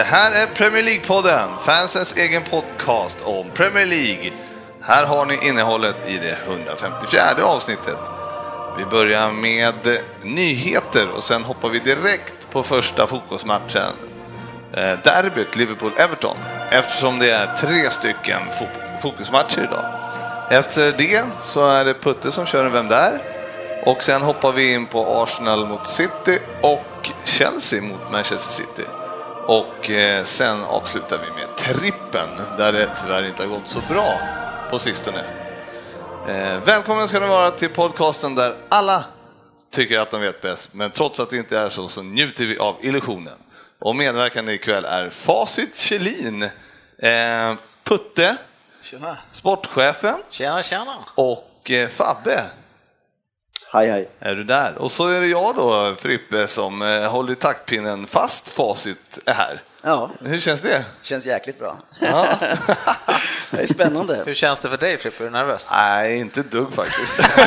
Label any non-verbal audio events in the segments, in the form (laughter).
Det här är Premier League-podden, fansens egen podcast om Premier League. Här har ni innehållet i det 154 avsnittet. Vi börjar med nyheter och sen hoppar vi direkt på första fotbollsmatchen. Eh, derbyt Liverpool-Everton, eftersom det är tre stycken fokusmatcher idag. Efter det så är det Putte som kör en Vem där? Och sen hoppar vi in på Arsenal mot City och Chelsea mot Manchester City. Och eh, sen avslutar vi med trippen, där det tyvärr inte har gått så bra på sistone. Eh, välkommen ska ni vara till podcasten där alla tycker att de vet bäst, men trots att det inte är så, så njuter vi av illusionen. Och medverkande ikväll är Facit Kjellin, eh, Putte, Tjena. sportchefen Tjena, tjena. och eh, Fabbe. Hej hej. Är du där? Och så är det jag då, Frippe, som eh, håller i taktpinnen fast Facit är här. Ja, Hur känns det? känns jäkligt bra. Ja. (laughs) Det är spännande. Hur känns det för dig Frippe? Är du nervös? Nej, inte dugg faktiskt. (laughs)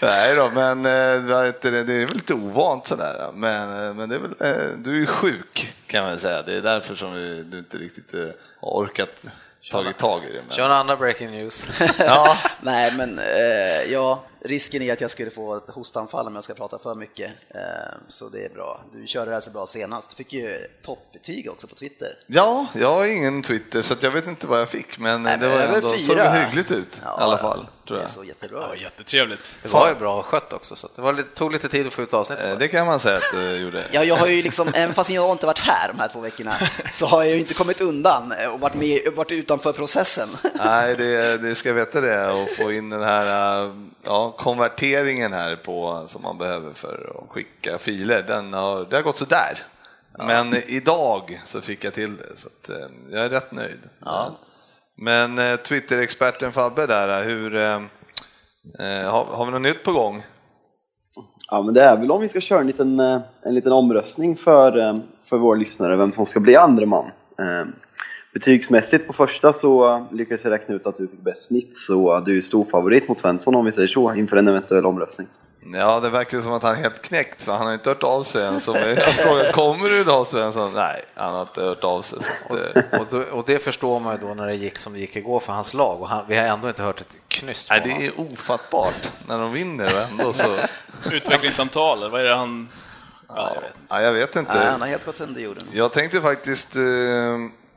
Nej då, men eh, det, är väl lite ovant sådär. Men, eh, men det är väl, du är ju sjuk kan man säga. Det är därför som du, inte riktigt har orkat tagit tag i det. Men, Kör en andra breaking news. (laughs) ja, (laughs) Nej, men eh, ja, risken är att jag skulle få ett hostanfall om jag ska prata för mycket. Eh, så det är bra. Du körde det här så bra senast. Du fick ju toppbetyg också på Twitter. ja, jag har ingen Twitter så att jag vet inte vad jag fick. Men, Nej, det var ändå, såg hyggligt ut i alla fall. Tror Det jag. såg jättebra Ja, jättetrevligt. Det var ju bra skött också, så det var lite, tog lite tid att få ut avsnittet. Eh, Det kan man säga att det gjorde. (laughs) Ja, jag har ju liksom, även fast jag inte varit här de här två veckorna, (laughs) så har jag ju inte kommit undan och varit, med, varit utanför processen. (laughs) Nej, det, det ska veta det och få in den här ja, konverteringen här på som man behöver för att skicka filer. Den har, det har gått sådär. Men idag så fick jag till det så att, eh, jag är rätt nöjd. Ja. Men eh, Twitter-experten Fabbe där, eh, hur, eh, eh, har, har vi något nytt på gång? Ja, men det är väl om vi ska köra en liten, eh, en liten omröstning för, för våra lyssnare, vem som ska bli andre man. Eh, Betygsmässigt på första så lyckades jag räkna ut att du fick bäst snitt, så du är stor favorit mot Svensson om vi säger så, inför en eventuell omröstning. Ja, det verkar som att han är helt knäckt för han har inte hört av sig än. Så jag frågar, kommer du idag Svensson? Nej, han har inte hört av sig. Så att, Och, då, och det förstår man ju då när det gick som det gick igår för hans lag och han, vi har ändå inte hört ett knyst Nej, det är ofattbart när de vinner och ändå så... Utvecklingssamtal, eller vad är det han... Ja, jag vet. Ja, jag vet inte. Nej, han har helt gått under jorden. Jag tänkte faktiskt eh,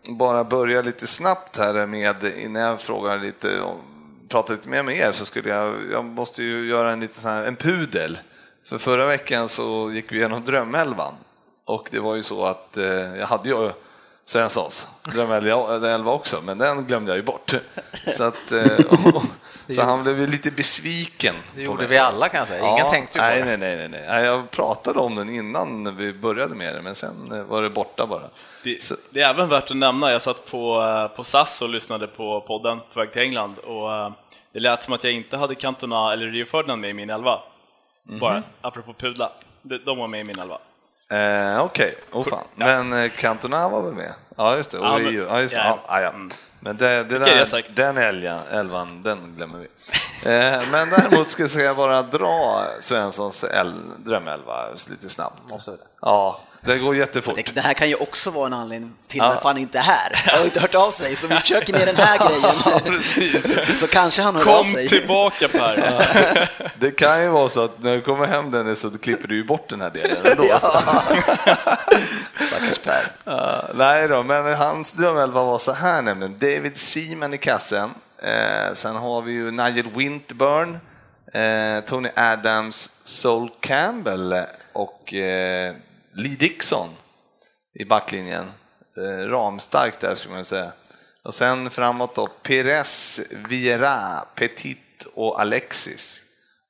bara börja lite snabbt här med, innan jag frågar lite, om- prata lite mer med er, så skulle jag, jag måste ju göra en liten sån här, en pudel. För förra veckan så gick vi igenom Drömelvan och det var ju så att eh, jag hade ju Svenssons Drömelva också, men den glömde jag ju bort. Så, att, eh, (laughs) och, så han blev lite besviken. Det gjorde mig. vi alla kan jag säga, ingen Ja, tänkte ju på nej, det. nej, nej, nej, Jag pratade om den innan vi började med det, men sen eh, var det borta bara. Det, det är även värt att nämna, jag satt på, eh, på SAS och lyssnade på podden på väg till England och det lät som att jag inte hade Cantona eller Rio Ferdinand med i min elva. Mhm. Bara, apropå pudla. De var med i min elva. Eh, Okej, oh, fan. men eh, Cantona var väl med? Ja, just det. Ja, men-. Ja, just det. ja. Ja, ja. Men det, det där, den älgan, elvan, den glömmer vi. Eh, men däremot ska jag bara dra Svenssons el, drömelva lite snabbt. Måste det? Ja, det går jättefort. Det, det här kan ju också vara en anledning till Ja. varför han inte är här. (laughs) Han har inte hört av sig, så vi försöker med den här grejen. (laughs) Så kanske han hör av Kom sig. tillbaka Per! (laughs) Det kan ju vara så att när du kommer hem Dennis så klipper du ju bort den här delen ändå. så. Stackars Per. Ja, nej då, men hans drömelva var så här nämligen. David Seaman i kassen. Eh, sen har vi ju Nigel Winterburn, eh, Tony Adams, Sol Campbell och eh, Lee Dixon i backlinjen. Eh, ramstark ramstarkt där skulle man säga. Och sen framåt då Pires, Viera, Petit och Alexis.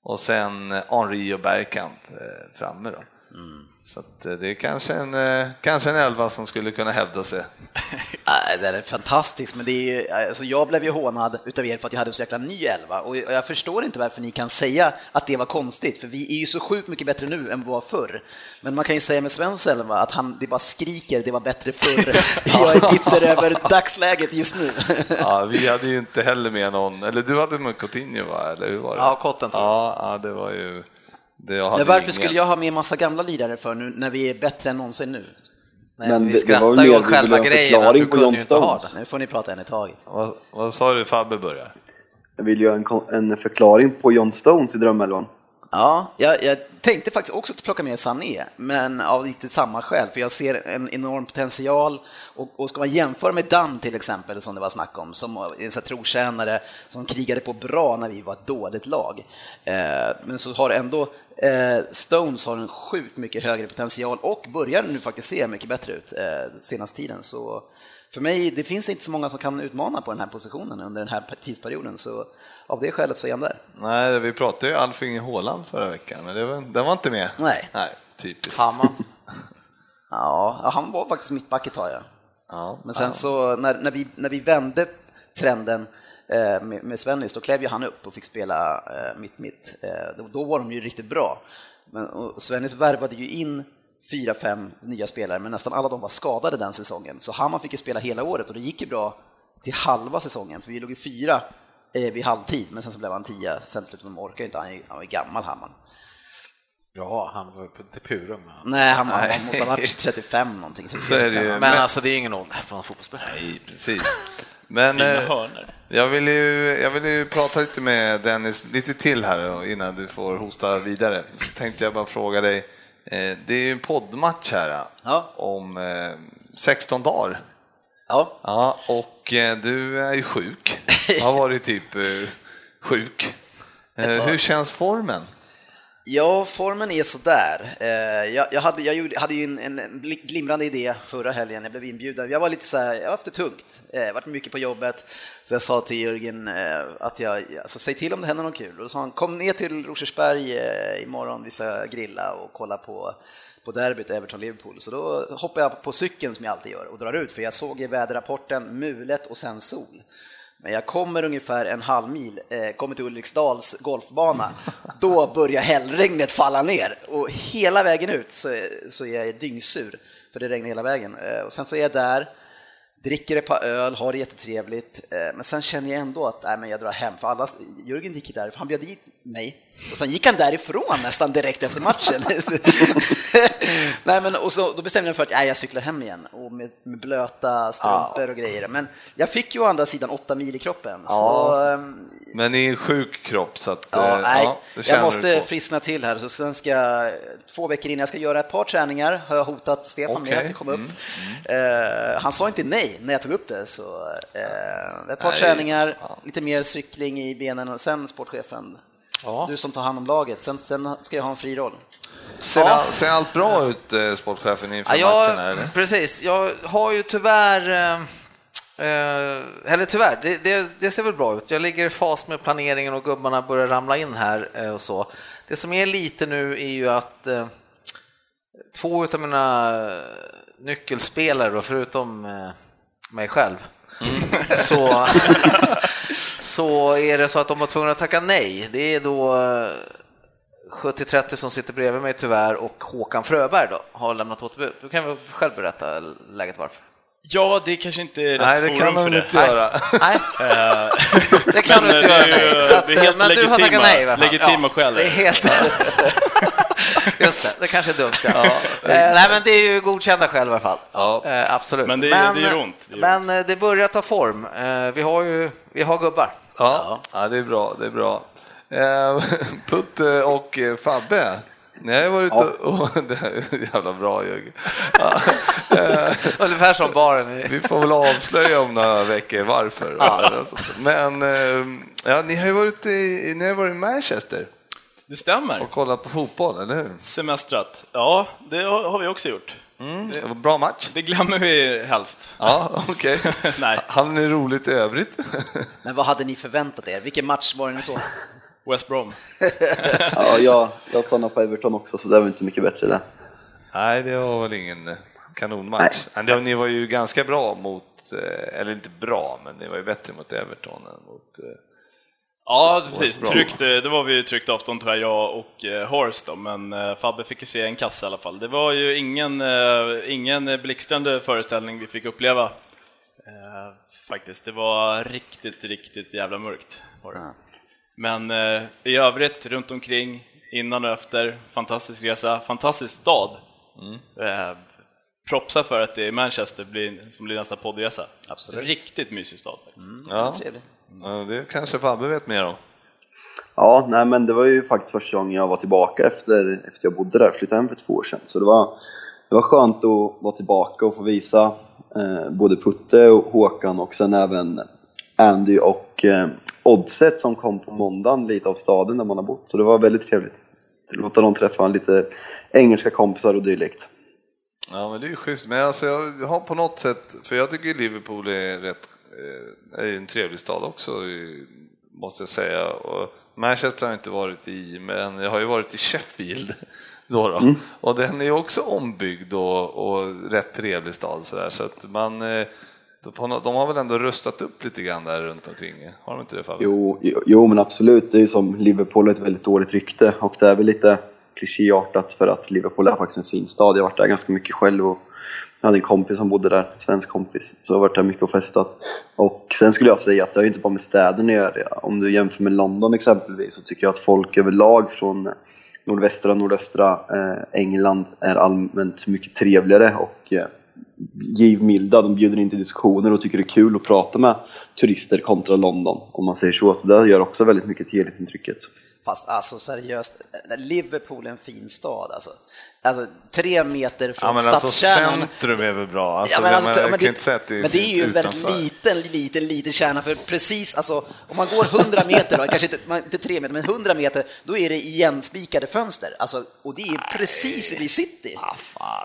Och sen eh, Henri och Bergkamp eh, framme då. Mm. Så att eh, det är kanske en, eh, kanske en elva som skulle kunna hävda sig. (laughs) Nej, Den är fantastisk, men det är ju, alltså jag blev ju hånad utav er för att jag hade en så jäkla ny elva och jag förstår inte varför ni kan säga att det var konstigt, för vi är ju så sjukt mycket bättre nu än vad vi var förr. Men man kan ju säga med Svens elva att han, det bara skriker, det var bättre förr. (laughs) Jag är bitter över dagsläget just nu. (laughs) Ja, vi hade ju inte heller med någon, eller du hade med Coutinho va? Eller hur var det? Ja, Kotten jag. Ja, ja, det var ju... varför ingen. skulle jag ha med massa gamla lirare för nu när vi är bättre än någonsin nu? Nej, Men vi det- det skrattar ju åt själva grejen att du kunde ju inte ha den. Nu får ni prata en i taget. Vad, vad sa du Fabbe börjar? Jag vill göra en, en förklaring på John Stones i drömelvan. Ja, jag, jag tänkte faktiskt också att plocka med Sané, men av lite samma skäl, för jag ser en enorm potential och, och ska man jämföra med Dan till exempel, som det var snack om, som en sån trotjänare som krigade på bra när vi var ett dåligt lag. Eh, men så har ändå eh, Stones har en sjukt mycket högre potential och börjar nu faktiskt se mycket bättre ut eh, senaste tiden. Så för mig, det finns inte så många som kan utmana på den här positionen under den här tidsperioden, så av det skälet så är han där. Nej, vi pratade ju Alfing Haaland förra veckan, men det var, den var inte med. Nej. Nej, typiskt. Hammar. (laughs) Ja, ja, han var faktiskt mittback ett tag, ja. Ja, Men sen så när, när, vi, när vi vände trenden eh, med, med Svennis, då klev ju han upp och fick spela eh, mitt-mitt. Eh, då, då var de ju riktigt bra. Men, och Svennis värvade ju in fyra, fem nya spelare, men nästan alla de var skadade den säsongen. Så Hammar fick ju spela hela året och det gick ju bra till halva säsongen, för vi låg ju fyra eh, vid halvtid, men sen så blev han tia sen till slut, de orkar ju inte, han är, han är gammal Hammar. Ja, han var ju på Depurum. Nej, han, han, han måste ha varit 35 någonting. Så är det ju. Men Men- alltså det är ingen ålder på en fotbollsspelare. Nej, precis. Men Fina eh, jag vill, ju, jag vill ju prata lite med Dennis lite till här då, innan du får hosta vidare. Så tänkte jag bara fråga dig, eh, det är ju en poddmatch här Ja. om eh, 16 dagar. Ja, Ja, och eh, du är ju sjuk. (laughs) Har varit typ eh, sjuk. Eh, hur känns formen? Ja, formen är sådär. Eh, Jag, jag, hade, jag gjorde, hade ju en, en glimrande idé förra helgen, jag blev inbjuden. Jag var lite så här, jag var för tungt, eh, varit mycket på jobbet. Så jag sa till Jörgen att jag, alltså, säg till om det händer något kul. Och då sa han, kom ner till Rosersberg imorgon, vi ska grilla och kolla på på derbyt Everton-Liverpool. Så då hoppar jag på cykeln som jag alltid gör och drar ut, för jag såg i väderrapporten mulet och sen sol. Men jag kommer ungefär en halv mil, eh, kommer till Ulriksdals golfbana, då börjar hällregnet falla ner. Och hela vägen ut så, är- så är jag dyngsur, för det regnar hela vägen. Eh, och sen så är jag där, dricker ett par öl, har det jättetrevligt, eh, men sen känner jag ändå att nej, men jag drar hem, för alla, Jörgen gick där, för han bjöd dit mig, och sen gick han därifrån nästan direkt efter matchen. (laughs) nej, men, och så, då bestämde jag mig för att nej, jag cyklar hem igen, och med, med blöta strumpor och grejer. Men jag fick ju å andra sidan åtta mil i kroppen, så ehm, Men i en sjuk kropp så att... Ja, eh, nej, det känner jag måste friskna till här. Så sen ska två veckor innan jag ska göra ett par träningar, har jag hotat Stefan. Mm, med att komma upp. Eh, han sa inte nej när jag tog upp det, så eh, ett par Nej, träningar, lite mer cykling i benen och sen sportchefen. Ja. Du som tar hand om laget, sen, sen ska jag ha en fri roll. Ser, Ja. all, ser allt bra ut, eh, sportchefen, inför Ja, matchen? Eller? precis, jag har ju tyvärr, eh, eh, eller tyvärr, det, det, det ser väl bra ut. Jag ligger i fas med planeringen och gubbarna börjar ramla in här eh, och så. Det som är lite nu är ju att eh, två av mina nyckelspelare, då, förutom eh, mig själv, så, (laughs) så är det så att de var tvungna att tacka nej. Det är då eh, 70-30 som sitter bredvid mig tyvärr och Håkan Fröberg då har lämnat återbud. Du kan väl själv berätta läget varför? Ja, det kanske inte är rätt Nej, det kan för de det. inte göra. Nej, (laughs) Eh, det kan Men du inte är göra. ju- nej. Så att, det är helt men du har tackat legitima- nej i alla fall. legitima skäl. Det är helt... (laughs) Just det, det kanske är dumt. Ja. Eh, nej, men det är ju godkända skäl i alla fall. Ja. Eh, absolut. Men det är- det är ont, det är men eh, det börjar ta form. Eh, vi har ju vi har gubbar. Ja, ja, det är bra. Det är bra. Eh, (laughs) Putte och eh, Fabbe, ni har ju varit Ja. och... (laughs) det är jävla bra Jörgen. (laughs) Ungefär som baren. Vi får väl avslöja om några veckor varför. Men eh, ja, ni har ju varit i, ni har varit i Manchester Det stämmer. och kollat på fotboll, eller hur? Semestrat. Ja, det har vi också gjort. Det var bra match. Det glömmer vi helst. Ja, okej. (laughs) Nej. Hade ni roligt i övrigt? (laughs) Men vad hade ni förväntat er? Vilken match var det ni såg? West Brom. (laughs) Ja, jag, jag stannade på Everton också, så det var inte mycket bättre där. Nej, det var väl ingen kanonmatch. Men Ni var ju ganska bra mot, eh, eller inte bra, men ni var ju bättre mot Everton än mot... Ja, precis. Tryckt, eh, det var vi ju tryckt avstånd tyvärr, jag och eh, Horst då, men eh, Fabbe fick ju se en kasse i alla fall. Det var ju ingen, eh, ingen blixtrande föreställning vi fick uppleva. Eh, faktiskt, det var riktigt, riktigt jävla mörkt. Var det. Men i övrigt, runt omkring, innan och efter, fantastisk resa, fantastisk stad. Eh, propsa för att det är Manchester blir, som blir nästa poddresa. Absolut. Riktigt mysig stad faktiskt. Ja, Trevligt. Ja, det kanske Fabbe vet mer om. Ja, nej men det var ju faktiskt första gången jag var tillbaka efter, efter jag bodde där, flyttade hem för två år sedan. Så det var, det var skönt att vara tillbaka och få visa eh, både Putte och Håkan och sen även Andy och eh, Oddset som kom på måndagen lite av staden där man har bott. Så det var väldigt trevligt. Låta dem träffa lite engelska kompisar och dylikt. Ja, men det är ju schysst. Men alltså, jag har på något sätt, för jag tycker Liverpool är rätt, eh, är en trevlig stad också, måste jag säga. Och Manchester har jag inte varit i, men jag har ju varit i Sheffield. (laughs) Då då. Och den är ju också ombyggd och, och rätt trevlig stad så, där, så att man eh, de har- väl ändå rustat upp lite grann där runt omkring? Har de inte det Fabbe? Jo, jo, jo, men absolut. Det är ju som Liverpool har ett väldigt dåligt rykte och det är väl lite klichéartat för att Liverpool är faktiskt en fin stad. Jag har varit där ganska mycket själv och jag hade en kompis som bodde där, en svensk kompis. Så jag har varit där mycket och festat. Och sen skulle jag säga att det har ju inte bara med städerna att göra. Om du jämför med London exempelvis så tycker jag att folk överlag från nordvästra och nordöstra eh, England är allmänt mycket trevligare och eh, givmilda. De bjuder in till diskussioner och tycker det är kul att prata med turister kontra London, om man säger så. Så det gör också väldigt mycket till helhetsintrycket. Fast alltså seriöst, Liverpool är en fin stad alltså. Alltså tre meter från Ja, men alltså stadskärnan. centrum är väl bra? Alltså, Ja, men, det- alltså, man men, kan inte det är men det är ju en väldigt liten, liten, liten kärna. För precis, alltså, om man går 100 meter, då, kanske inte, man- inte 3 meter, men 100 meter, då är det igenspikade fönster. Alltså, och det är precis vid city.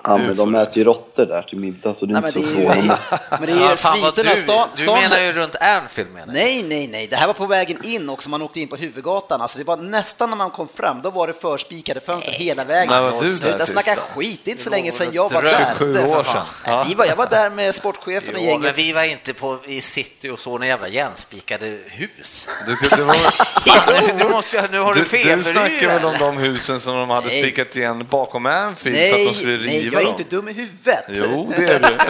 Ja, men de äter ju råttor där till middag, så det är Nej, inte men så det förvånande. (laughs) men det är ju Ja, fan sviterna, du, stan, du menar ju runt Anfield menar jag. Nej, nej, nej. Det här var på vägen in också. Man åkte in på huvudgatan. Alltså det var nästan när man kom fram, då var det förspikade fönster hela vägen. När var du där Sluta snacka skit. Det är inte så länge sedan jag var där. 27 år sedan. Ja. Vi var, jag var där med sportchefen och Jo, men gänget. vi var inte på, i city och såg några jävla igenspikade hus. Du, det var, (laughs) nu, måste nu har du du, fel. du snackar väl om de husen som de hade Nej. spikat igen bakom Anfield för att Nej, de skulle riva nej, jag är dem? inte dum i huvudet. Jo, det är du. (laughs)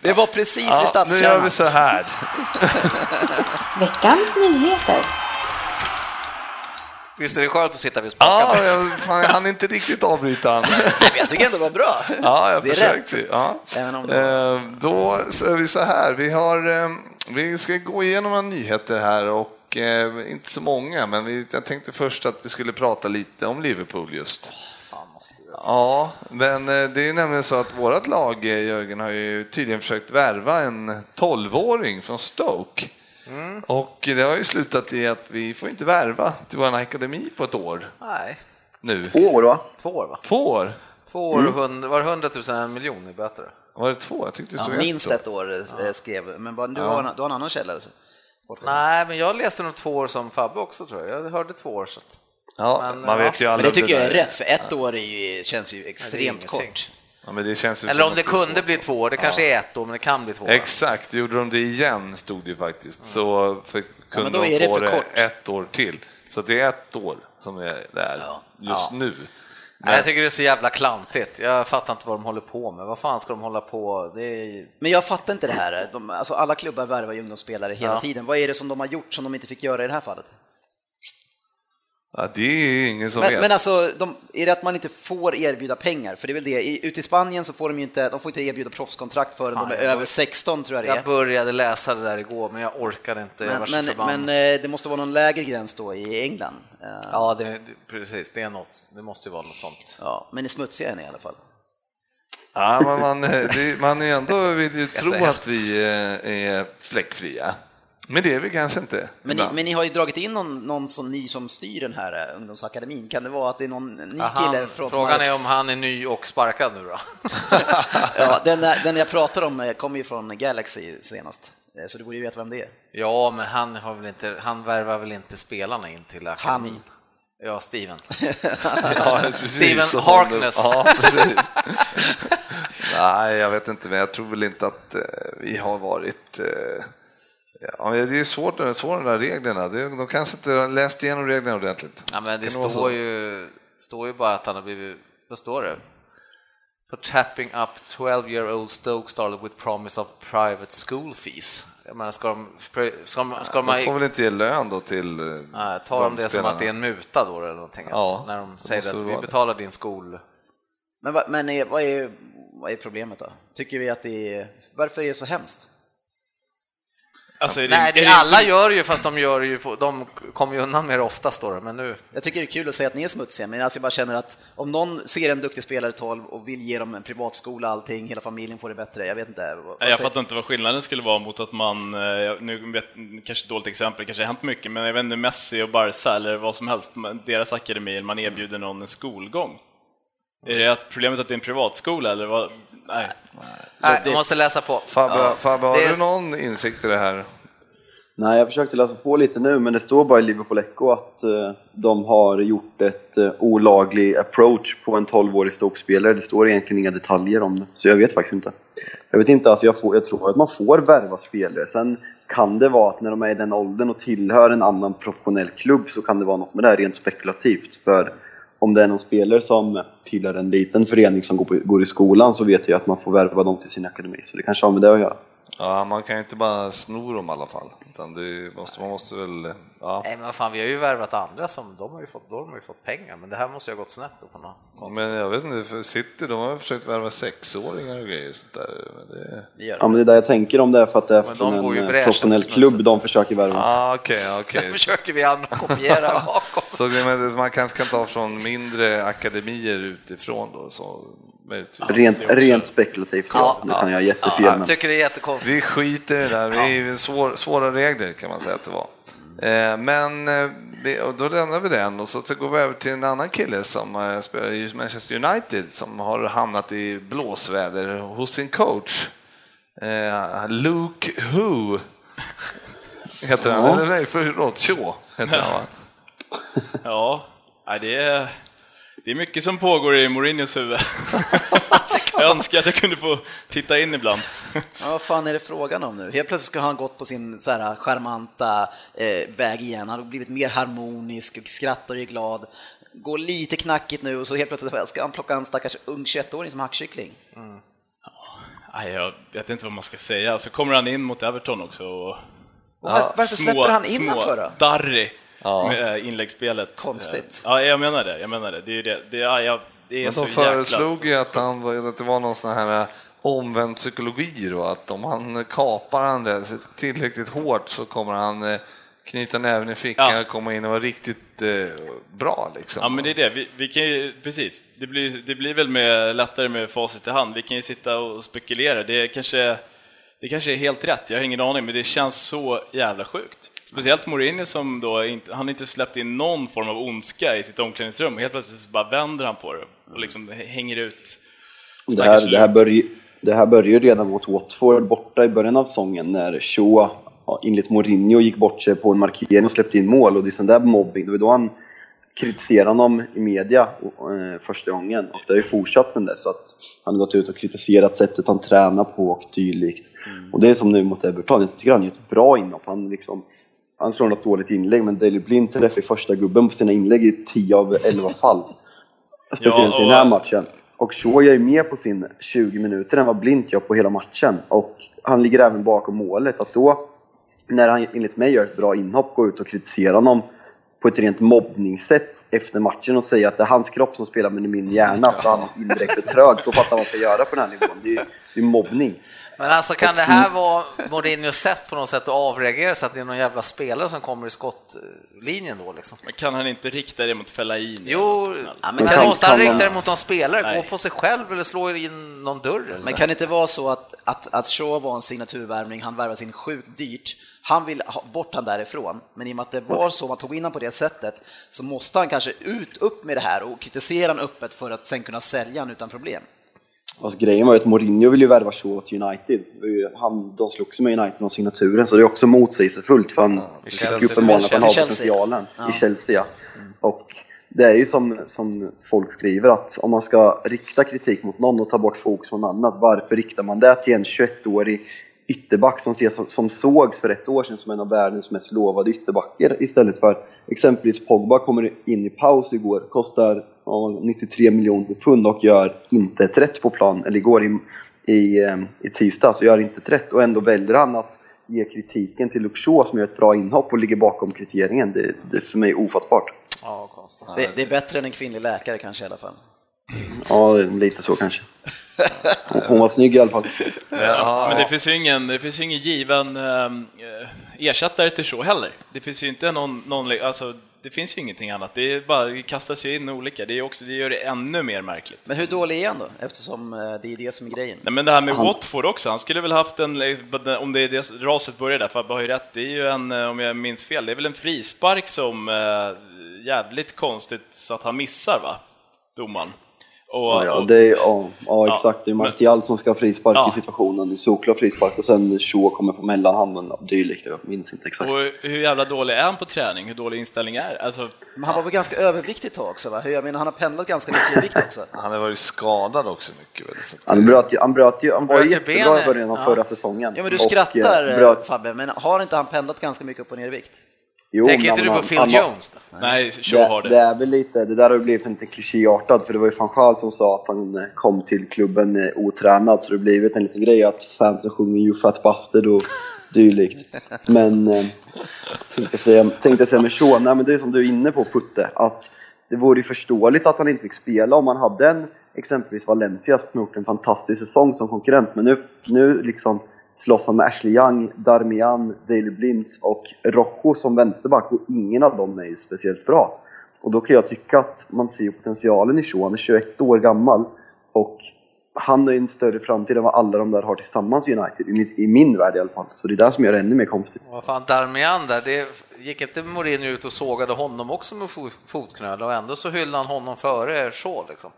Det var precis vid Ja, nu gör stadskärnan. vi så här. Veckans nyheter. Visst är det skönt att sitta vid spakarna? Ja, jag, fan, jag hann inte riktigt avbryta han. Men jag tycker ändå det var bra. Ja, jag Det är försökte. Ja. Även om det Eh, Då är vi så här, vi, har, eh, vi ska gå igenom några nyheter här och eh, inte så många, men vi, jag tänkte först att vi skulle prata lite om Liverpool just. Ja, men det är ju nämligen så att vårt lag, Jörgen, har ju tydligen försökt värva en 12-åring från Stoke. Och det har ju slutat i att vi får inte värva till vår akademi på ett år Nej, nu. Två år va? två år va? Två år? Två år och hund, var det 100 000 en miljon i böter? Var det två? Jag tyckte det Ja, minst ett ett år eh, skrev, men bara, du, har, en- du har en annan källa? Alltså. Nej, men jag läste nog två år som Fabbe också tror jag. Jag hörde två år. Så att... Ja, Men, man ja. vet ju Men det tycker jag är rätt, för ett år är ju, känns ju extremt kort. Ja, men det känns ju Eller om det kunde bli två år. Det kanske är ett år, men det kan bli två år. Exakt, gjorde de det igen stod det faktiskt. Så för, kunde de få det ett år till. Så det är ett år som är där just nu. Nej, jag tycker det är så jävla klantigt. Jag fattar inte vad de håller på med. Vad fan ska de hålla på? Det är... Men jag fattar inte det här. De, alltså alla klubbar värvar ju ungdomsspelare hela Ja. tiden. Vad är det som de har gjort som de inte fick göra i det här fallet? Ja, det är ingen som Men, vet. men alltså, de, är det att man inte får erbjuda pengar? För det är väl det, I, ute i Spanien så får de ju inte, de får inte erbjuda proffskontrakt förrän Fan, de är jag- över 16 tror jag det Jag är. började läsa det där igår, men jag orkade inte. jag var Men, så men, förbannad. men eh, det måste vara någon lägre gräns då i England. Eh, Ja, det, precis. Det är något. Det måste ju vara något sånt. ja, men i smutsiga än i alla fall. Ja, men man, eh, det, man är ju ändå vill ju tro säga. att vi är fläckfria. Men det är vi kanske inte. Men ni, men ni har ju dragit in någon, någon som ny som styr den här eh, ungdomsakademin. Kan det vara att det är någon ny Ja, kille från frågan är om han är ny och sparkad nu då? (laughs) Ja, den, den jag pratar om eh, kommer ju från Galaxy senast, Eh, så du borde ju veta vem det är. Ja, men han, har väl inte, han värvar väl inte spelarna in till akademin? Han. Ja, Steven. (laughs) Ja, precis. Steven Harkness. Ja, precis. (laughs) Nej, jag vet inte, men jag tror väl inte att vi har varit... eh, Ja, men det är ju svårt, svårt de där reglerna. De kanske inte har läst igenom reglerna ordentligt. Ja, men det står ju, står ju bara att han har blivit, vad står det? For tapping up 12 year old Stoke started with promise of private school fees. Jag menar, ska de, ska de, ska de, De får väl inte ge lön då till... eh, Nej, tar de det som att det är en muta då eller någonting? Ja, när de säger att vi vara det. betalar din skol... Men, vad- men är, vad, är, vad är problemet då? Tycker vi att det är, varför är det så hemskt? Alltså, det, Nej, är det, det alla inte- gör ju, fast de gör ju, på, de kommer ju undan mer ofta står det, men nu... Jag tycker det är kul att säga att ni är smutsiga, men alltså jag bara känner att om någon ser en duktig spelare 12 och vill ge dem en privatskola, allting, hela familjen får det bättre, jag vet inte. Vad, Jag säger- fattar inte vad skillnaden skulle vara mot att man, eh, nu vet, kanske ett dåligt exempel, kanske har hänt mycket, men jag vet inte, Messi och Barca eller vad som helst, deras akademi, man erbjuder någon en skolgång. Är det att problemet att det är en privatskola eller vad? Nej. Nej, du måste läsa på. Fabbe, Fabbe har det är- du någon insikt i det här? Nej, jag försökte läsa på lite nu, men det står bara i Liverpool Echo att eh, de har gjort ett eh, olaglig approach på en 12-årig Stoke-spelare. Det står egentligen inga detaljer om det, så jag vet faktiskt inte. Jag vet inte, alltså jag, får, jag tror att man får värva spelare. Sen kan det vara att när de är i den åldern och tillhör en annan professionell klubb så kan det vara något med det här rent spekulativt. För om det är någon spelare som tillhör en liten förening som går, på, går i skolan så vet jag att man får värva dem till sin akademi. Så det kanske har med det att göra. Ja, man kan ju inte bara sno dem i alla fall. Utan det måste, man måste väl... Ja. Nej, men fan, vi har ju värvat andra som, de har ju fått, då har de ju fått pengar, men det här måste ju ha gått snett då på något konstigt. Men jag vet inte, för City de har ju försökt värva sexåringar och grejer. Så där. Men det... Det gör Ja men det är där jag tänker om det är för att det är Men från de går en eh, professionell klubb de försöker värva. Ah, okej, okej. försöker vi an- kopiera (laughs) bakom. Så man kanske kan ta från mindre akademier utifrån då? Så. Rent, rent spekulativt, ja, Ja, det kan jag jättefel Jag men. tycker det är jättekonstigt. Vi skiter i det där, det är ju svår, svåra regler kan man säga att det var. Eh, men eh, vi, och då lämnar vi den och så går vi över till en annan kille som eh, spelar i Manchester United som har hamnat i blåsväder hos sin coach. Luke Hu (laughs) heter han, eller nej förlåt, Shaw heter han va? (laughs) Ja, det är, det är mycket som pågår i Mourinhos huvud. (laughs) jag önskar att jag kunde få titta in ibland. Ja, vad fan är det frågan om nu? Helt plötsligt ska han gått på sin så här charmanta eh, väg igen. Han har blivit mer harmonisk, skrattar och är glad. Går lite knackigt nu och så helt plötsligt ska han plocka en stackars ung 21-åring som hackkyckling. Nej, jag vet inte vad man ska säga. Så kommer han in mot Everton också. Och Och var, varför släpper han in små för då? Darry med inläggsspelet. Konstigt. Ja, jag menar det. Jag menar det. Det är det. Det är, ja, det är Men så de jäkla... föreslog ju att, han, att det var någon sån här eh, omvänd psykologi då, att om han kapar andra tillräckligt hårt så kommer han eh, knyta näven i fickan Ja. och komma in och vara riktigt eh, bra liksom. Ja, men det är det. Vi, vi kan ju, precis. Det blir, det blir väl med, lättare med facit i hand. Vi kan ju sitta och spekulera. Det är kanske, det kanske är helt rätt, jag har ingen aning, men det känns så jävla sjukt. Speciellt Mourinho som då inte, han inte släppt in någon form av ondska i sitt omklädningsrum och helt plötsligt så bara vänder han på det och liksom hänger ut Det här, det, här börjar, det här började redan mot Watford borta i början av säsongen när Shaw enligt Mourinho gick bort sig på en markering och släppte in mål och det är sån där mobbing. Det var då han kritiserade honom i media eh, första gången och det har ju fortsatt sen dess så att han har gått ut och kritiserat sättet han tränar på och dylikt. Och det är som nu mot Everton, jag tycker han gör ett bra inhopp. Han liksom han slår något dåligt inlägg men Daley Blind träffar första gubben på sina inlägg i 10 av 11 fall. (laughs) Speciellt i den här och- matchen. Och Shaw är med på sin 20 minuter än vad Blint gör på hela matchen. Och han ligger även bakom målet. Att då, när han enligt mig gör ett bra inhopp, gå ut och kritisera honom på ett rent mobbningssätt efter matchen och säga att det är hans kropp som spelar men i min hjärna för han indirekt är trög. Då fattar vad man ska göra på den här nivån. Det är ju är mobbning. Men alltså kan det här vara Mourinhos sätt på något sätt att avreagera så att det är någon jävla spelare som kommer i skottlinjen då liksom? Men kan han inte rikta det mot Fellaini? Jo, snällt? men kan, måste han rikta det mot någon spelare? Nej. Gå på sig själv eller slå in någon dörr? Eller? Men kan det inte vara så att, att, att Shaw var en signaturvärvning, han värvade sin sjukt dyrt, han vill ha bort han därifrån, men i och med att det var så, man tog in honom på det sättet, så måste han kanske ut, upp med det här och kritisera honom öppet för att sen kunna sälja honom utan problem. Alltså, grejen var ju att Mourinho ville ju värva Shaw till United. Han, de slogs med United om signaturen så det är också motsägelsefullt för han Chelsea. uppenbarligen att han har potentialen. I Chelsea ja. Och det är ju som, som folk skriver att om man ska rikta kritik mot någon och ta bort fokus från annat, varför riktar man det till en 21-årig ytterback som, ses, som sågs för ett år sedan som en av världens mest lovade ytterbackar istället för exempelvis Pogba kommer in i paus igår, kostar ja, 93 miljoner pund och gör inte ett rätt på plan, eller igår i, i, eh, i tisdags och gör inte ett rätt och ändå väljer han att ge kritiken till Luxor som gör ett bra inhopp och ligger bakom kriterieringen. Det, det är för mig ofattbart. Ja, konstigt. Det, det är bättre än en kvinnlig läkare kanske i alla fall. Ja, lite så kanske. Hon var snygg i alla fall. Ja, men det finns ju ingen, det finns ju ingen given eh, ersättare till så heller. Det finns ju inte någon, någon alltså, det finns ju ingenting annat. Det är bara, det kastas ju in olika. Det, är också, det gör det ännu mer märkligt. Men hur dålig är han då? Eftersom eh, det är det som är grejen. Nej, men det här med Watford också, han skulle väl haft en, om det är det raset börjar där, Fabbe har ju rätt, det är ju en, eh, om jag minns fel, det är väl en frispark som eh, jävligt konstigt så att han missar va? Domaren. Och, ja, ja, det är, ja, ja, exakt. Det är Martial som ska ha frispark ja. i situationen, solklar frispark och sen Shaw kommer på mellanhanden och dylikt. Jag minns inte exakt. Och hur jävla dålig är han på träning? Hur dålig inställning är alltså... Men han var väl ganska överviktig ett tag också? Va? Jag menar, han har pendlat ganska mycket i vikt också. (laughs) Han har varit skadad också mycket. Väl, så han, bröt ju, han, bröt ju, han var jättebra i början av förra säsongen. Ja, men du skrattar och, eh, bröt... Fabbe, men har inte han pendlat ganska mycket upp och ner i vikt? Jo, Tänker inte du på Phil Jones? Då? Nej, Shaw har det. Det är väl lite, det där har blivit lite klichéartat för det var ju van Gaal som sa att han kom till klubben eh, otränad så det har blivit en liten grej att fansen sjunger You Fat Bastard och dylikt. Men eh, tänkte säga, tänkte säga med Shaw, nej men det är som du är inne på Putte, att det vore ju förståeligt att han inte fick spela om man hade en exempelvis Valencia som gjort en fantastisk säsong som konkurrent men nu, nu liksom slåss han med Ashley Young, Darmian, Daley Blint och Rojo som vänsterback och ingen av dem är ju speciellt bra. Och då kan jag tycka att man ser potentialen i Shaw, han är 21 år gammal och han har ju en större framtid än vad alla de där har tillsammans i United, i, min värld i alla fall. Så det är det som gör det ännu mer konstigt. Vad fan, Darmian där, det gick inte Mourinho ut och sågade honom också med fotknöl och ändå så hyllade han honom före Shaw liksom?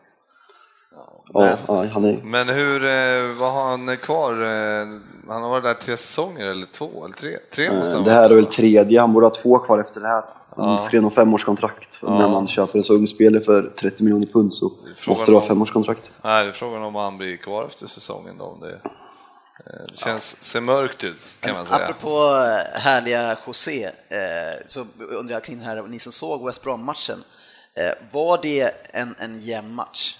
Men, ja, han är... men hur, eh, vad har han kvar? Eh, han har varit där tre säsonger eller två eller tre? tre måste han det här är väl tredje, han borde ha två kvar efter det här. Han ja. skrev någon femårskontrakt. Ja. När man köper en så ung spelare för 30 miljoner pund så måste det vara femårskontrakt. Nej, det är frågan om han blir kvar efter säsongen då. Om det, eh, det känns, ja. ser mörkt ut kan man säga. Apropå härliga José, så undrar jag kring den här, ni som såg West Brom-matchen, var det en, en jämn match?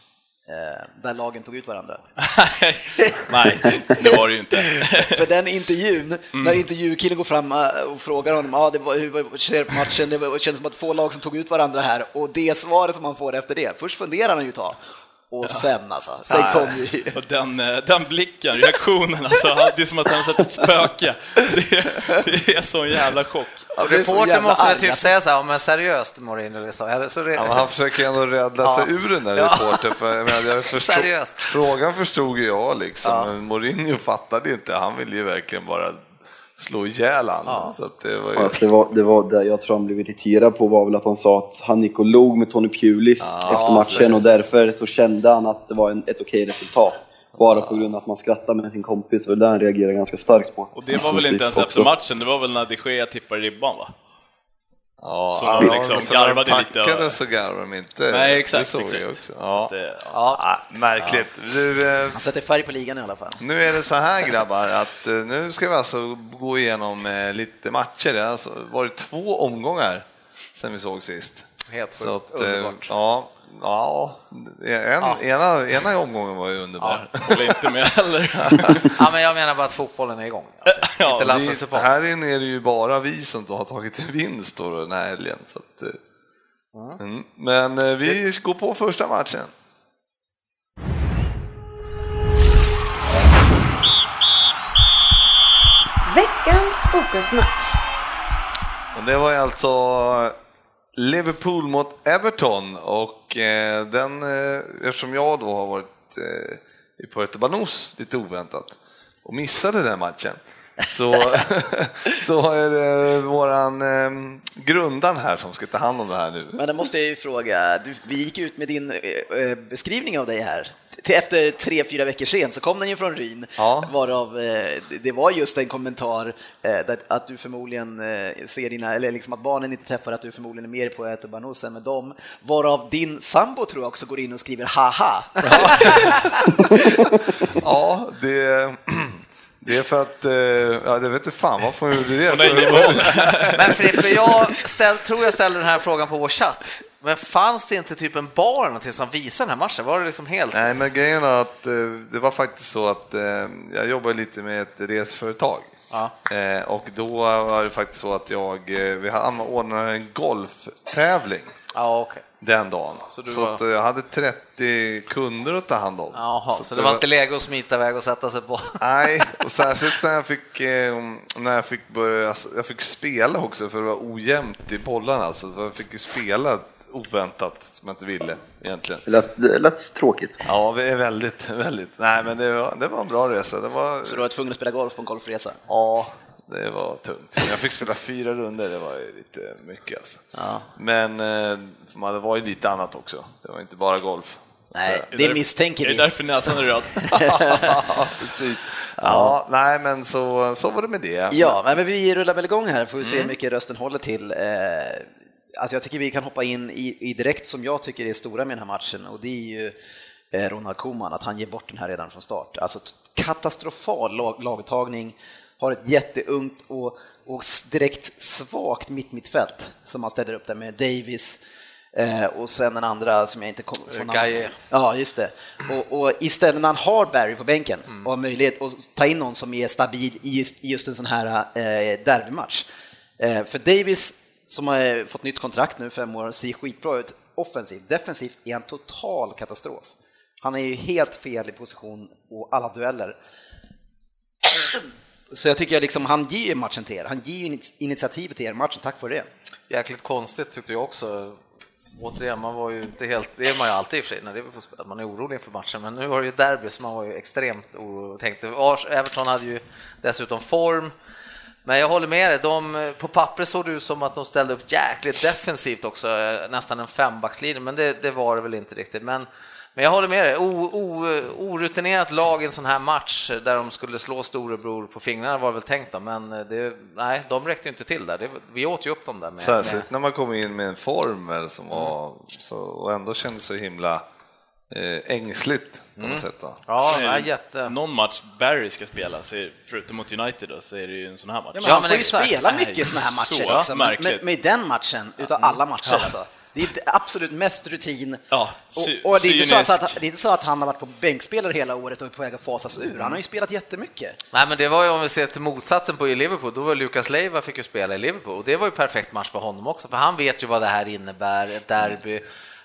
Eh, där lagen tog ut varandra. (laughs) Nej, det var det ju inte. (laughs) För den intervjun, mm. när intervjukillen går fram eh, och frågar honom ah, det var, hur ser på matchen, det kändes som att två lag som tog ut varandra här och det svaret som han får efter det, först funderar han ju tag och ja. sen alltså, sen kom ju... (laughs) Och den, eh, den blicken, reaktionen alltså, det är som att han har sett ett spöke. Det är, det är sån jävla chock. Ja, Reporter måste väl typ säga så här, men seriöst Morin eller så. Eller så ja, han försöker ändå rädda ja. sig ur den där reportern. För, jag menar, jag förstod, seriöst. Frågan förstod ju jag liksom, men Mourinho fattade inte. Han ville ju verkligen bara slå ihjäl han. Ja. Så det var ju... det var, det var det jag tror han blev irriterad på var väl att han sa att han gick och log med Tony Pulis ja, efter matchen precis. och därför så kände han att det var en, ett okej resultat. Bara på grund av att man skrattade med sin kompis, och det där han reagerade ganska starkt på. Och det var väl inte ens också. efter matchen, det var väl när de Gea tippade ribban va? Ja, så ja, liksom garvade lite. tackade så garvade de inte. Nej, exakt. Det såg exakt. jag också. Ja. Det, ja. ja märkligt. Ja. Du, eh, Han sätter färg på ligan i alla fall. Nu är det så här grabbar, att eh, nu ska vi alltså gå igenom eh, lite matcher. Det har alltså varit två omgångar sen vi såg sist. Helt så att, underbart. Ja, Ja, en, ja. Ena, ena omgången var ju underbar. Ja, håller inte med heller. (laughs) ja, men jag menar bara att fotbollen är igång. Alltså, (laughs) ja, inte det, här inne är det ju bara vi som har tagit en vinst då den här helgen. Så att, eh, mm. Men eh, vi går på första matchen. Veckans fokusmatch. Och det var alltså Liverpool mot Everton och eh, den, eh, eftersom jag då har varit eh, i Puerto Banús lite oväntat och missade den matchen så, (laughs) så är det våran eh, grundaren här som ska ta hand om det här nu. Men då måste jag ju fråga, du, vi gick ut med din eh, beskrivning av dig här efter tre, fyra veckor sen så kom den ju från Ryn, Ja. varav eh, det- var just en kommentar eh, där, att du förmodligen eh, ser dina, eller liksom att barnen inte träffar att du förmodligen är mer på att äta banos än med dem, varav din sambo tror jag också går in och skriver haha. (laughs) Ja, det, det är för att, ja, det vet inte fan varför hon gjorde det. Men Frippe, jag ställ, tror jag ställde den här frågan på vår chatt. Men fanns det inte typ en bar någonting som visade den här matchen? Var det liksom helt... Nej, men grejen är att eh, det var faktiskt så att eh, jag jobbar lite med ett reseföretag. Ja. Eh, och då var det faktiskt så att jag, vi ordnat en golftävling Ja, okej. den dagen. Så Så, var- jag hade 30 kunder att ta hand om. Jaha, så, att det var inte läge att smita iväg och sätta sig på? (laughs) Nej, och särskilt när jag fick, när jag fick börja, alltså, jag fick spela också för det var ojämnt i bollarna. Så jag fick ju spela oväntat som jag inte ville egentligen. Det lät, det lät tråkigt. Ja, det är väldigt, väldigt. Nej, men det var, det var en bra resa. Det var, Så du var tvungen att spela golf på en golfresa? ja, det var tungt. Jag fick spela fyra runder, det var ju lite mycket alltså. Men eh, man, det var ju lite annat också. Det var inte bara golf. Nej, Är det där- misstänker Är det vi. därför näsan är röd? ja, (laughs) precis. Ja, nej, men så, så var det med det. Ja, men vi rullar väl igång här, får vi se hur mycket rösten håller till. Alltså jag tycker vi kan hoppa in i, i direkt som jag tycker är stora med den här matchen och det är ju eh, Ronald Koeman, att han ger bort den här redan från start. Alltså katastrofal lag, laguttagning, har ett jätteungt och, och direkt svagt mitt-mittfält som han ställer upp där med Davis eh, och sen den andra som jag inte kommer från. Gaye. Ja, just det. Och, och istället när han har Barry på bänken och har möjlighet att ta in någon som är stabil i just, i just en sån här eh, derbymatch. Eh, för Davis, som har eh, fått nytt kontrakt nu, fem år, ser skitbra ut offensivt. Defensivt är en total katastrof. Han är ju helt fel i position och alla dueller. Så jag tycker liksom, han ger ju matchen till er. Han ger ju initiativet till er matchen tack vare det. Jäkligt konstigt tyckte jag också. Återigen, man var ju inte helt, det är man ju alltid i och för sig när på spel, man är orolig inför matchen, men nu var det ju derby så man var ju extremt orolig och tänkte, Everton hade ju dessutom form, men jag håller med dig, de, på pappret såg det ut som att de ställde upp jäkligt defensivt också, eh, nästan en fembackslinje, men det, det var det väl inte riktigt. Men, men jag håller med dig, o, o, orutinerat lag i en sån här match där de skulle slå storebror på fingrarna var det väl tänkt då, men eh, det, nej, de räckte ju inte till där. Det, vi åt ju upp dem där med, med Särskilt när man kom in med en formel som var så, och ändå kändes så himla ängsligt på något sätt. Va? Ja, Nej, nej, jätte... Någon match Barry ska spela, så är, förutom mot United, då, så är det ju en sån här match. Ja, men Ja, han men får ju spela mycket såna här matcher. så liksom. Men- märkligt. Med, med den matchen, utav alla matcher alltså. Det är det absolut mest rutin. Ja, sy- och, och det, är inte så att, det är inte så att han har varit på bänkspelare hela året och är på väg att fasas ur. Han har ju spelat jättemycket. Nej, men det var ju om vi ser till motsatsen på i Liverpool, då var Lukas Leiva fick ju spela i Liverpool och det var ju perfekt match för honom också, för han vet ju vad det här innebär, ett derby.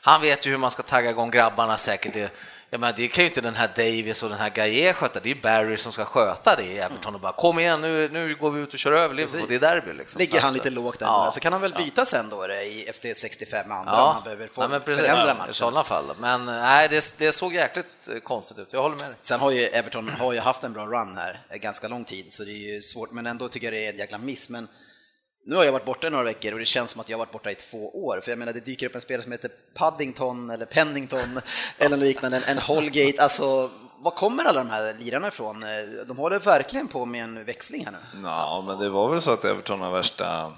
Han vet ju hur man ska tagga igång grabbarna säkert. Det, jag menar, det kan ju inte den här Davis och den här Gaye sköta, det är Barry som ska sköta det i Everton och bara kom igen, nu, nu går vi ut och kör över Liverpool, det är derby liksom. Ligger han lite lågt där Ja. så kan han väl byta sen då i, efter 65 med andra om Ja, han behöver få ja men precis, förändra i matchen. sådana fall. Men nej, det, det såg jäkligt eh, konstigt ut, jag håller med dig. Sen har ju Everton har ju haft en bra run här eh, ganska lång tid, så det är ju svårt, men ändå tycker jag det är en jäkla miss. Men nu har jag varit borta i några veckor och det känns som att jag har varit borta i två år, för jag menar det dyker upp en spelare som heter Paddington eller Pennington (laughs) eller liknande, en, Holgate, alltså var kommer alla de här lirarna ifrån? De håller verkligen på med en växling här nu. Ja, men det var väl så att Everton har värsta...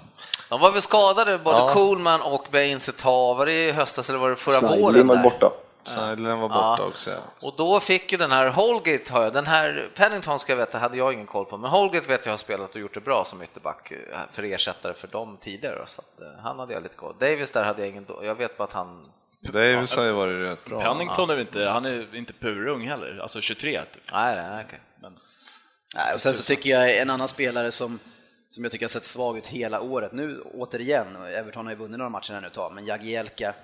De var väl skadade, både Ja. Coolman och var det i höstas eller var det förra våren? Schneiderlin var där? borta. Schneiderlin var borta Ja. också. Och då fick ju den här Holgate, har jag, den här Pennington ska jag veta, hade jag ingen koll på, men Holgate vet jag har spelat och gjort det bra som ytterback eh, för ersättare för dem tidigare, så att, eh, han hade jag lite koll. Davis där hade jag ingen, jag vet bara att han Davis har ju varit rätt bra. Pennington är väl inte, han är inte purung heller, alltså 23 typ. Nej, nej, okej. Men, Nej, och sen så tycker jag en annan spelare som, som jag tycker har sett svag ut hela året, nu återigen, Everton har ju vunnit några matcher här nu ett tag, men Jagielka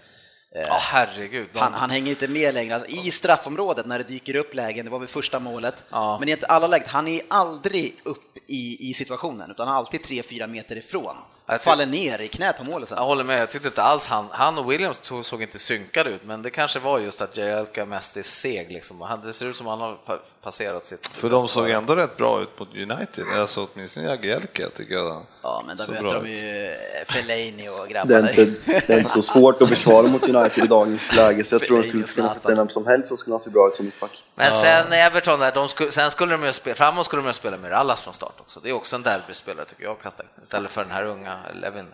Ja, herregud. De, Han, han hänger inte med längre. Alltså, I straffområdet när det dyker upp lägen, det var väl första målet, Ja. men i alla lägen, han är aldrig upp i, i situationen, utan alltid 3-4 meter ifrån. Faller ner i knät på målet sen. Jag håller med, jag tyckte inte alls han, han och Williams såg, såg inte synkade ut, men det kanske var just att Jaelka mest är seg liksom. Han, det ser ut som att han har pa- passerat sitt... För de såg ändå rätt bra ut mot United, alltså åtminstone Jagielka tycker jag. Ja, men bra möter de ju eh, Fellaini och Det grabbarna. är, inte, det är inte så svårt att försvara mot United i dagens läge, så jag tror att de skulle och kunna sätta vem som helst så skulle han se bra ut som mittback. Men sen Everton där, de skulle, sen skulle de ju spela, framåt skulle de ju spela med Rallas från start också. Det är också en derbyspelare tycker jag, istället för den här unga Levin.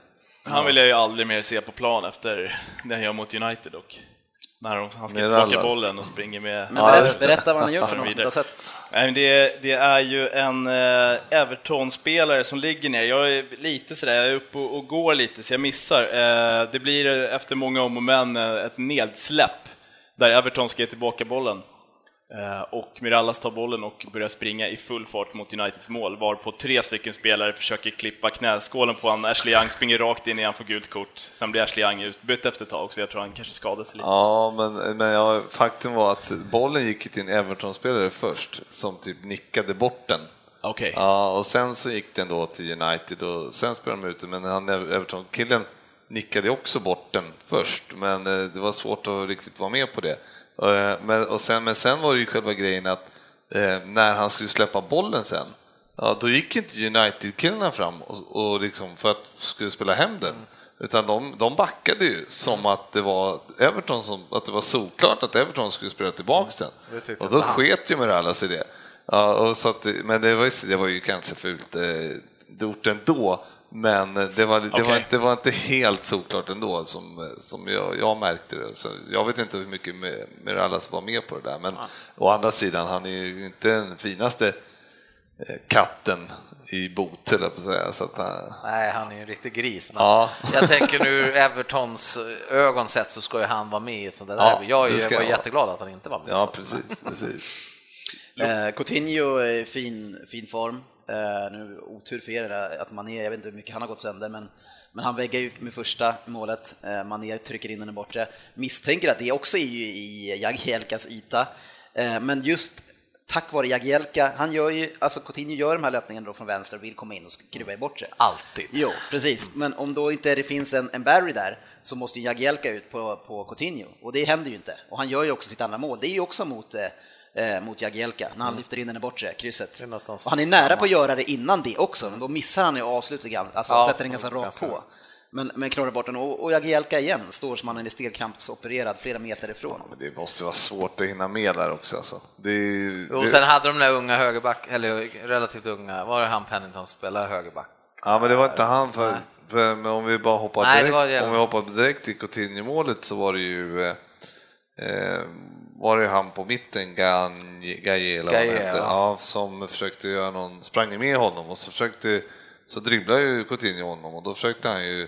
Han vill jag ju aldrig mer se på plan efter det han gör mot United och när han ska tillbaka bollen och springer med... Men berätta, berätta vad han gör för någon som inte har sett. Nej, det, det är ju en eh, Everton-spelare som ligger ner. Jag är lite sådär, jag är uppe och, och går lite så jag missar. Eh, det blir efter många om och men eh, ett nedsläpp där Everton ska ge tillbaka bollen. Eh, och Mirallas tar bollen och börjar springa i full fart mot Uniteds mål, varpå tre stycken spelare försöker klippa knäskålen på han. Ashley Young springer rakt in i han får gult kort. Sen blir Ashley Young utbytt efter ett tag, så jag tror han kanske skadade sig lite. Ja, men, men ja, faktum var att bollen gick till en Everton-spelare först, som typ nickade bort den. Okej. Ja, och sen så gick den då till United och sen spelade de ut den, men han Everton-killen nickade också bort den först, men eh, det var svårt att riktigt vara med på det. Eh, Men, och sen, men sen var det ju själva grejen att eh, när han skulle släppa bollen sen, ja, då gick inte United-killarna fram och, och liksom för att skulle spela hem den. Utan de, de backade ju som att det var Everton som, att det var solklart att Everton skulle spela tillbaks den. Och då sket ju Mirallas i det. Ja, och så att, men det var, ju, det var ju kanske fult eh, gjort ändå, men det var, det, var, Okej. inte- det var inte helt solklart ändå som, som jag, jag märkte det. Så jag vet inte hur mycket Mi- Mirallas var med på det där, men å andra sidan, han är ju inte den finaste eh, katten i bot, höll jag på att säga. Så att, eh, Nej, han är ju en riktig gris. Men Ja. Jag tänker nu ur Evertons ögon sett så ska ju han vara med i ett sånt där Ja, derby. Jag ska var vara. jätteglad att han inte var med. ja, så. precis, precis. Eh, Coutinho är i fin, fin form. Eh, nu otur för er eh, att Mané, jag vet inte hur mycket han har gått sönder, men, men han väggar ju med första målet. Eh, Mané trycker in den i bortre. Misstänker att det också är ju i Jagielkas yta. Eh, men just tack vare Jagielka, han gör ju, alltså Coutinho gör de här löpningarna då från vänster och vill komma in och skruva i bortre. Alltid. Jo, precis. Men om då inte det finns en, en Barry där så måste ju Jagielka ut på, på Coutinho och det händer ju inte. Och han gör ju också sitt andra mål. Det är ju också mot, eh, mot Jagielka när han lyfter in den i bortre, krysset. Och han är nära på att göra det innan det också, men då missar han ju avslutet, alltså Ja, sätter den ganska rakt på. Men, men klarar bort den och, och Jagielka igen står som han är stelkrampsopererad flera meter ifrån. Men det måste vara svårt att hinna med där också. Alltså. Det, Och det- sen hade de där unga högerback, eller relativt unga, var det han Pennington som spelade högerback? Ja, men det var inte han för, för men om vi bara hoppar Nej, det direkt, om vi hoppar direkt till Coutinho-målet så var det ju eh, eh, var det ju han på mitten, eller vad hette, ja. ja, som försökte göra någon, sprang med honom och så försökte, så dribblade ju Coutinho honom och då försökte han ju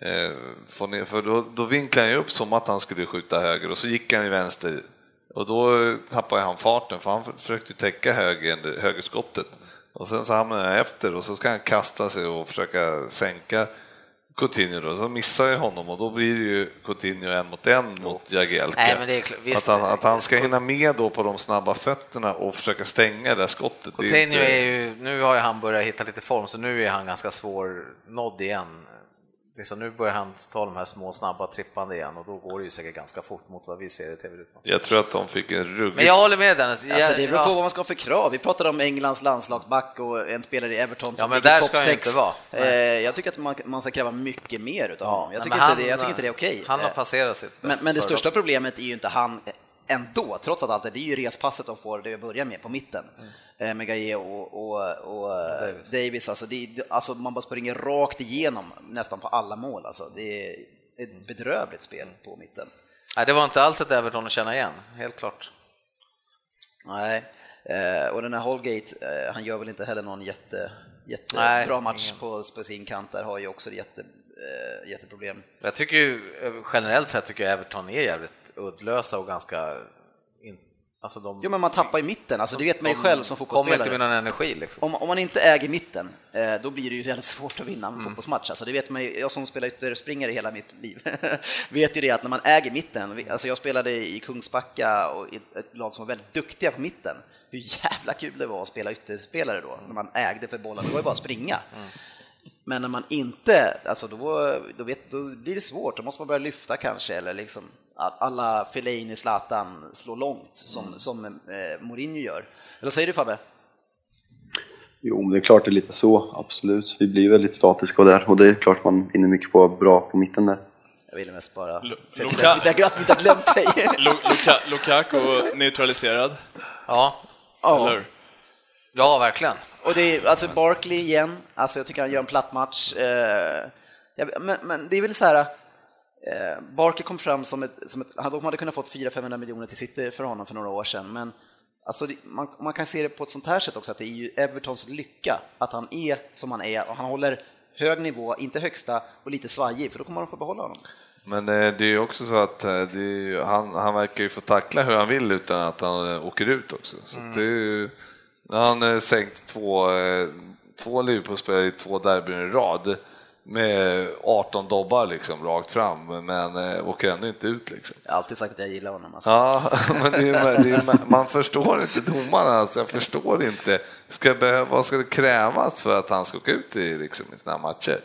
eh, få ner, för då, då vinklade han ju upp som att han skulle skjuta höger och så gick han i vänster. Och då tappade han farten för han försökte täcka höger, högerskottet. Och sen så hamnade han efter och så ska han kasta sig och försöka sänka Coutinho då, så missar ju honom och då blir det ju Coutinho en mot en mot Jagielka. Nej, klart- att, han, att han ska hinna med då på de snabba fötterna och försöka stänga det där skottet. Coutinho är ju, nu har ju han börjat hitta lite form, så nu är han ganska svårnådd igen. Det så nu börjar han ta de här små snabba trippande igen och då går det ju säkert ganska fort mot vad vi ser i tv-rutan. Jag tror att de fick en ruggig... Men jag håller med Dennis. Alltså, det beror på vad man ska ha för krav. Vi pratade om Englands landslagsback och en spelare i Everton som Ja, men ligger där topp ska han ju sex. inte vara. Eh, jag tycker att man, man ska kräva mycket mer utav honom. Jag Nej, tycker, men inte, det, jag tycker inte det är okej. Han har Eh, passerat sitt Men, bäst men det före största problemet är ju inte han ändå, trots att allt det, det är ju respasset de får, det börjar med, på mitten. eh, Med Gaye och, och, och Davis. Davis. Alltså, det, alltså man bara springer rakt igenom nästan på alla mål. Alltså, det är ett bedrövligt spel på mitten. Nej, det var inte alls ett Everton att känna igen, helt klart. Nej, eh, och den här Holgate, eh, han gör väl inte heller någon jätte, jättebra Nej, match ingen. på, på sin kant där, har ju också jätte, jätteproblem. Jag tycker ju, generellt sett tycker jag Everton är jävligt uddlösa och ganska... In, alltså de, Jo men man tappar i mitten, alltså det vet man ju själv som kommer inte fotbollsspelare. med någon energi liksom. Om, om man inte äger mitten, eh, då blir det ju jävligt svårt att vinna en fotbollsmatch. Alltså det vet man ju, jag som spelar ytterspringare hela mitt liv, (laughs) vet ju det att när man äger mitten, alltså jag spelade i Kungsbacka och i ett lag som var väldigt duktiga på mitten, hur jävla kul det var att spela ytterspelare då, när man ägde för bollen, det var ju bara att springa. Men när man inte, alltså då, då, vet, då blir det svårt, då måste man börja lyfta kanske, eller liksom alla Fellaini, Zlatan slår långt som, mm. som eh, Mourinho gör. Eller vad säger du Fabbe? Jo, det är klart det är lite så, absolut. Vi blir väldigt statiska där och det är klart man vinner mycket på bra på mitten där. Jag ville mest bara se till att vi inte har glömt dig. (laughs) Lukaku neutraliserad. Ja. Eller? Ja, verkligen. Och det är alltså Barkley igen, alltså jag tycker han gör en platt match. Eh, men, men, det är väl så här, eh, Barkley kom fram som ett, som ett de hade kunnat fått 400-500 miljoner till City för honom för några år sedan, men Alltså, man, man, kan se det på ett sånt här sätt också, att det är ju Evertons lycka att han är som han är och han håller hög nivå, inte högsta och lite svajig, för då kommer de få behålla honom. Men eh, det är ju också så att eh, är, han, han verkar ju få tackla hur han vill utan att han åker ut också. Så mm. det är ju, han har sänkt två, två Liverpool-spelare i två derbyn i rad med 18 dobbar liksom rakt fram, men eh, åker ändå inte ut. Liksom. Jag har alltid sagt att jag gillar honom. Alltså. Ja, (laughs) men det är, det är, man förstår inte domarna, alltså, jag förstår inte. Ska behöva, vad ska det krävas för att han ska åka ut i, liksom, i sådana matcher?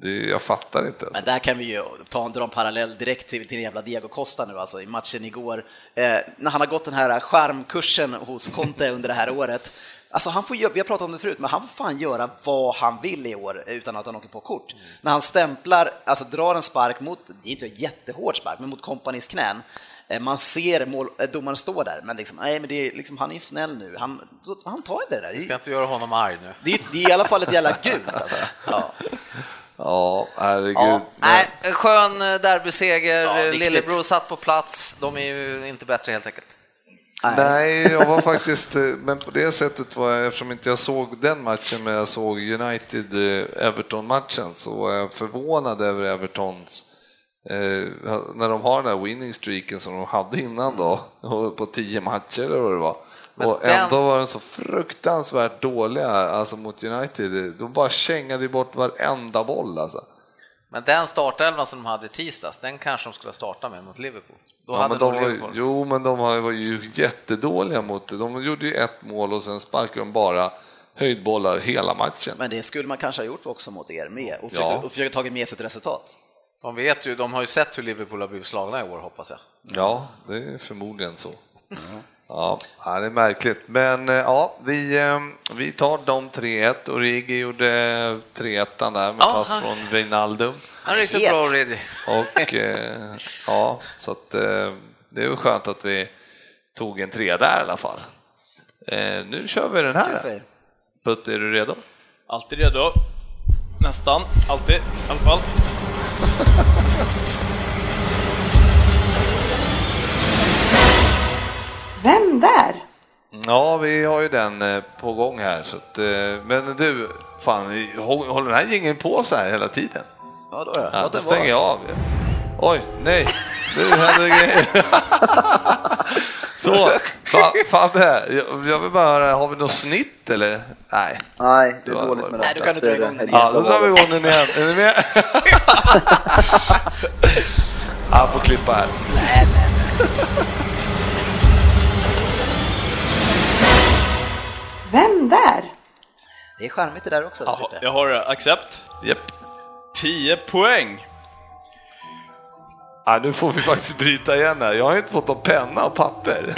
Det, jag fattar inte. Alltså. Men där kan vi ju ta, dra en parallell direkt till, till den jävla Diego Costa nu, alltså i matchen igår. Eh, när han har gått den här skärmkursen hos Conte under det här året Alltså han får, vi har pratat om det förut, men han får fan göra vad han vill i år utan att han åker på kort. Mm. När han stämplar, alltså drar en spark mot, det är inte en jättehård spark, men mot kompanis knän. Eh, man ser mål, eh, domaren stå där, men, liksom, nej, men det är, liksom, han är ju snäll nu. Han, han tar inte det där. Vi ska inte göra honom arg nu. Det är, det är i alla fall ett jävla gult. (laughs) Alltså. Ja. Ja, herregud. Ja, nej, skön eh, derbyseger, ja, Lillebror satt på plats, de är ju inte bättre helt enkelt. Nej. Jag var faktiskt, eh, men på det sättet var jag, eftersom inte jag såg den matchen, men jag såg United-Everton-matchen, eh, så var jag förvånad över Evertons eh, när de har den där winning streaken som de hade innan då, på tio matcher eller vad det var. Men och ändå den... var de så fruktansvärt dåliga alltså mot United. De bara kängade bort varenda boll alltså. Men den startelvan som de hade i tisdags, den kanske de skulle starta med mot Liverpool. Då ja, men de var, jo, men de var ju jättedåliga mot det. De gjorde ju ett mål och sen sparkade de bara höjdbollar hela matchen. Men det skulle man kanske ha gjort också mot er med och försökt, ja. och försökt tagit med sig ett resultat. De vet ju, de har ju sett hur Liverpool har blivit slagna i år hoppas jag. Ja, det är förmodligen så. Mm. Ja, det är märkligt. Men eh, ja, vi, eh, vi tar de 3-1. Origi gjorde 3-1 där med ja, pass han, från Wijnaldum. Han är riktigt bra Origi. Och eh, ja, så att det är väl skönt att vi tog en 3 där i alla fall. Nu kör vi den här. Putte, är du redo? Alltid redo. Nästan, alltid i alla fall. (laughs) Vem där? Ja, vi har ju den eh, på gång här. Så att, eh, men du, fan, håller den här gingen på så här hela tiden? Ja, då, ja. ja, då stänger jag av. Oj, nej, nu händer det grejer. (laughs) Så, Fabbe, jag vill bara höra, har vi något snitt eller? Nej. Nej, det är dåligt med det. Nej, då kan du dra igång den igen. Ja, då drar vi igång den igen. Är ni med? (laughs) Han får klippa här. Nej, nej, nej. Vem där? Det är charmigt det där också. Aha, jag har accept. Yep. 10 poäng. Ja, nu får vi faktiskt bryta igen här. Jag har inte fått någon penna och papper. (laughs)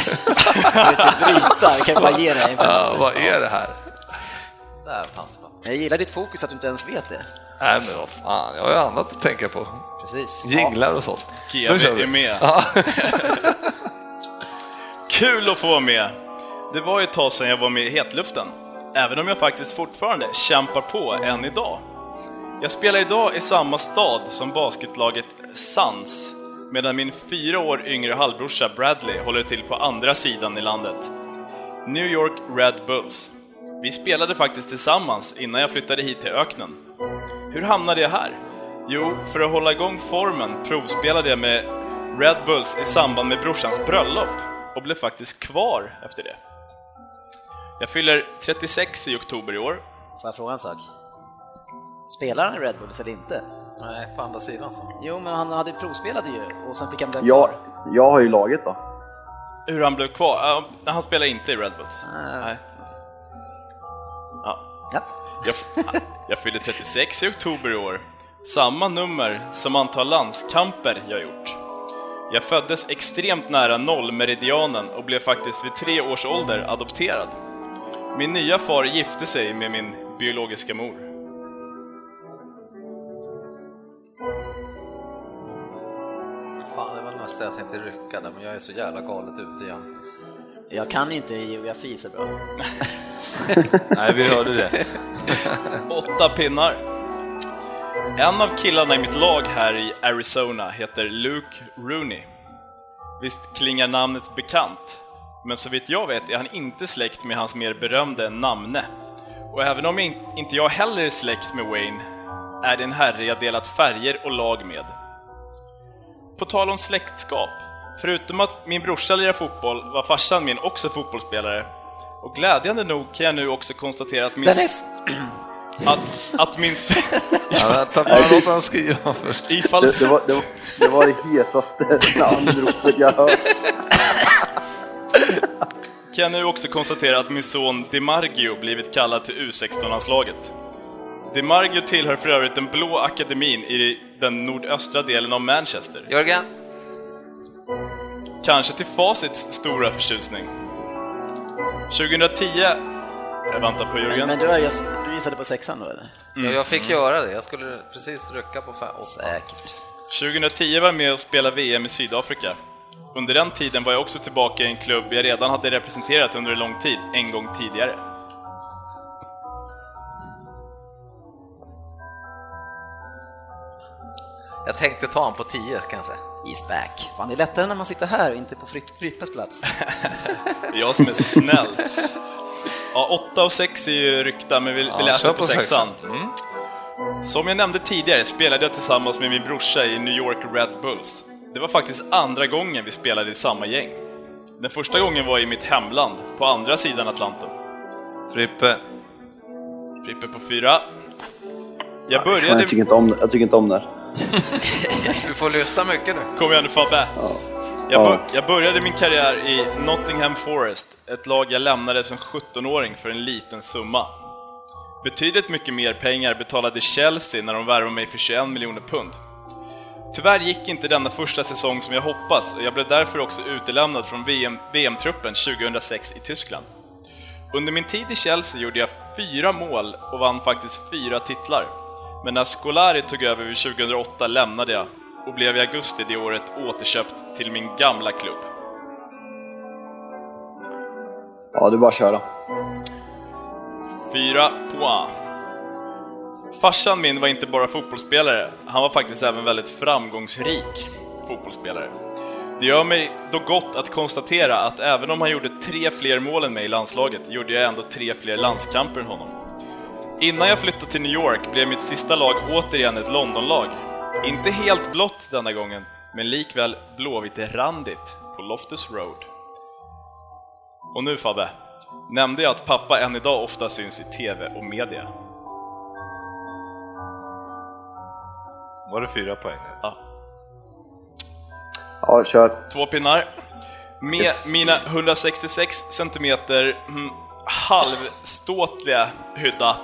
Du bryta, jag kan bara ge dig. Ja, vad är det här? Där fanns det Jag gillar ditt fokus att du inte ens vet det. Nej, men vad fan, jag har ju annat att tänka på. Precis. Jinglar och sånt. GV är med. (laughs) Kul att få vara med. Det var ju ett tag sedan jag var med i hetluften, även om jag faktiskt fortfarande kämpar på än idag. Jag spelar idag i samma stad som basketlaget Suns, medan min fyra år yngre halvbrorsa Bradley håller till på andra sidan i landet. New York Red Bulls. Vi spelade faktiskt tillsammans innan jag flyttade hit till öknen. Hur hamnade jag här? Jo, för att hålla igång formen provspelade jag med Red Bulls i samband med brorsans bröllop och blev faktiskt kvar efter det. Jag fyller 36 i oktober i år. Får jag fråga en sak? Spelar han i Red Bulls eller inte? Nej, på andra sidan så. Jo, men han hade provspelade ju och sen fick han bli kvar. Jag har ju laget då. Hur han blev kvar? Uh, han spelar inte i Red Bulls. Nej. Nej. Ja. Ja. Jag, (laughs) jag fyller 36 i oktober i år. Samma nummer som antal landskamper jag gjort. Jag föddes extremt nära nollmeridianen och blev faktiskt vid tre års ålder adopterad. Min nya far gifte sig med min biologiska mor. Fan, det var nästan jag tänkte rycka där, men jag är så jävla galet ute igen. Jag kan inte geografi så bra. (laughs) Nej, vi hörde det. (laughs) Åtta pinnar. En av killarna i mitt lag här i Arizona heter Luke Rooney. Visst klingar namnet bekant, men så vitt jag vet är han inte släkt med hans mer berömde namne. Och även om in- inte jag heller är släkt med Wayne, är det en herre jag delat färger och lag med. På tal om släktskap, förutom att min brorsa lirar fotboll var farsan min också fotbollsspelare. Och glädjande nog kan jag nu också konstatera att min... Dennis! Att, att min... (laughs) Ja, vänta, bara låt honom skriva först. Ifall... Det, det, var, det, var, det var det hetaste (laughs) namnropet jag hört. Kan jag nu också konstatera att min son DiMargio blivit kallad till U16-landslaget. DiMargio tillhör för övrigt den blå akademin i den nordöstra delen av Manchester. Jörgen? Kanske till Facits stora förtjusning. 2010... Jag väntar på Men, Jörgen. men du, har just, du gissade på sexan då eller? Mm. Ja, jag fick göra det. Jag skulle precis rycka på fem. Säkert. 2010 var jag med och spelade VM i Sydafrika. Under den tiden var jag också tillbaka i en klubb jag redan hade representerat under en lång tid, en gång tidigare. Jag tänkte ta han på 10 kan jag säga. He's back. Fan, det är lättare när man sitter här och inte på Fryppes plats. (laughs) Jag som är så snäll. Ja, 8 och 6 är ju rykta, men vi, vi Ja, läser kör på på sexan. Mm. Som jag nämnde tidigare spelade jag tillsammans med min brorsa i New York Red Bulls. Det var faktiskt andra gången vi spelade i samma gäng. Den första gången var i mitt hemland, på andra sidan Atlanten. Frippe. Frippe på fyra. Jag Jag började... tycker inte om, jag tycker inte om det här. (laughs) Du får lyssna mycket nu. Kom igen nu Fabbe! Ja. Jag, Ja. bör, jag började min karriär i Nottingham Forest, ett lag jag lämnade som 17-åring för en liten summa. Betydligt mycket mer pengar betalade Chelsea när de värvade mig för 21 miljoner pund. Tyvärr gick inte denna första säsong som jag hoppats och jag blev därför också utelämnad från VM, VM-truppen 2006 i Tyskland. Under min tid i Chelsea gjorde jag fyra mål och vann faktiskt fyra titlar. Men när Scolari tog över vid 2008 lämnade jag och blev i augusti det året återköpt till min gamla klubb. Ja, du bara kör då. Fyra poäng. Farsan min var inte bara fotbollsspelare, han var faktiskt även väldigt framgångsrik fotbollsspelare. Det gör mig då gott att konstatera att även om han gjorde tre fler mål än mig i landslaget, gjorde jag ändå tre fler landskamper än honom. Innan jag flyttade till New York blev mitt sista lag återigen ett Londonlag. Inte helt blått denna gången, men likväl blåvitt-randigt på Loftus Road. Och nu Fabbe, nämnde jag att pappa än idag ofta syns i TV och media? Var det fyra poäng? Ja. Ja, kör. Två pinnar. Med mina 166 centimeter mm, halvståtliga hydda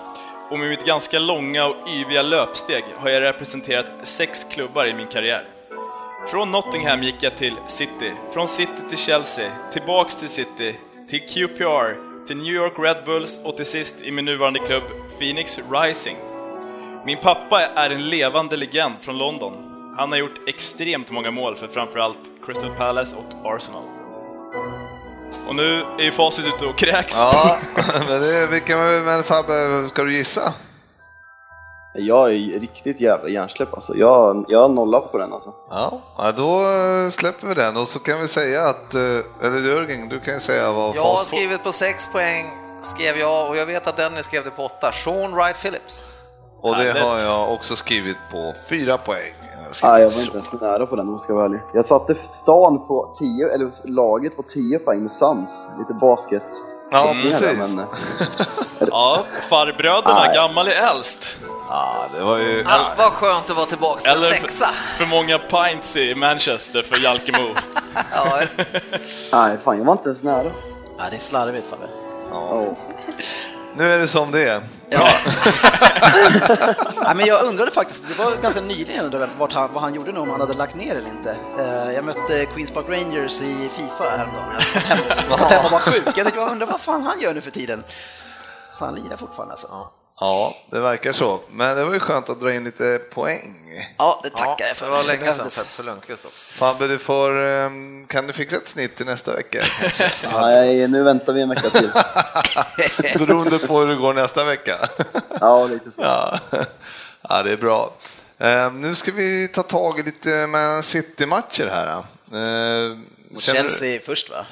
och med mitt ganska långa och yviga löpsteg har jag representerat sex klubbar i min karriär. Från Nottingham gick jag till City, från City till Chelsea, tillbaks till City, till QPR, till New York Red Bulls och till sist i min nuvarande klubb Phoenix Rising. Min pappa är en levande legend från London. Han har gjort extremt många mål för framförallt Crystal Palace och Arsenal. Och nu är ju facit ute och kräks. Ja, (laughs) men det, vilka, men Fabbe, ska du gissa? Jag är riktigt jävla hjärnsläpp alltså. Jag, jag nollar på den alltså. Ja, då släpper vi den och så kan vi säga att, eh, eller Jörgen, du kan ju säga vad Jag har skrivit på 6 poäng, skrev jag, och jag vet att Dennis skrev det på 8. Sean Wright Phillips. Och det Härligt. har jag också skrivit på fyra poäng. Jag Nej, jag var inte ens nära på den om jag ska vara ärlig. Jag satte stan på 10, eller laget på 10 poäng med sans. Lite basket. Ja, Mm. precis. Men, (laughs) Ja, farbröderna, Nej. gammal är äldst. Ja, det var ju... Ah, vad skönt att vara tillbaka på Eller sexa. för, för många pints i Manchester för Jalkemo. (laughs) Ja, just. nej, fan jag var inte ens nära. Ja, det är slarvigt Fabbe. Ja. Nu är det som det är. Ja. Nej, (laughs) men jag undrade faktiskt, det var ganska nyligen undrade vart han, vad han gjorde nu, om han hade lagt ner eller inte. Eh, Jag mötte Queens Park Rangers i Fifa häromdagen. Jag satt hemma och var sjuk. Jag tänkte, jag undrar vad fan han gör nu för tiden. Så han lirar fortfarande alltså. Ja, det verkar så. Men det var ju skönt att dra in lite poäng. Ja, det tackar jag för. Det var länge sedan sett för Lundqvist också. Fabbe, du får, ehm, kan du fixa ett snitt till nästa vecka? (laughs) Nej, nu väntar vi en vecka till. (laughs) Beroende på hur det går nästa vecka. (laughs) Ja, lite så. Ja, ja det är bra. Ehm, nu ska vi ta tag i lite Man City-matcher här. Ehm, Och känner du- Chelsea först va?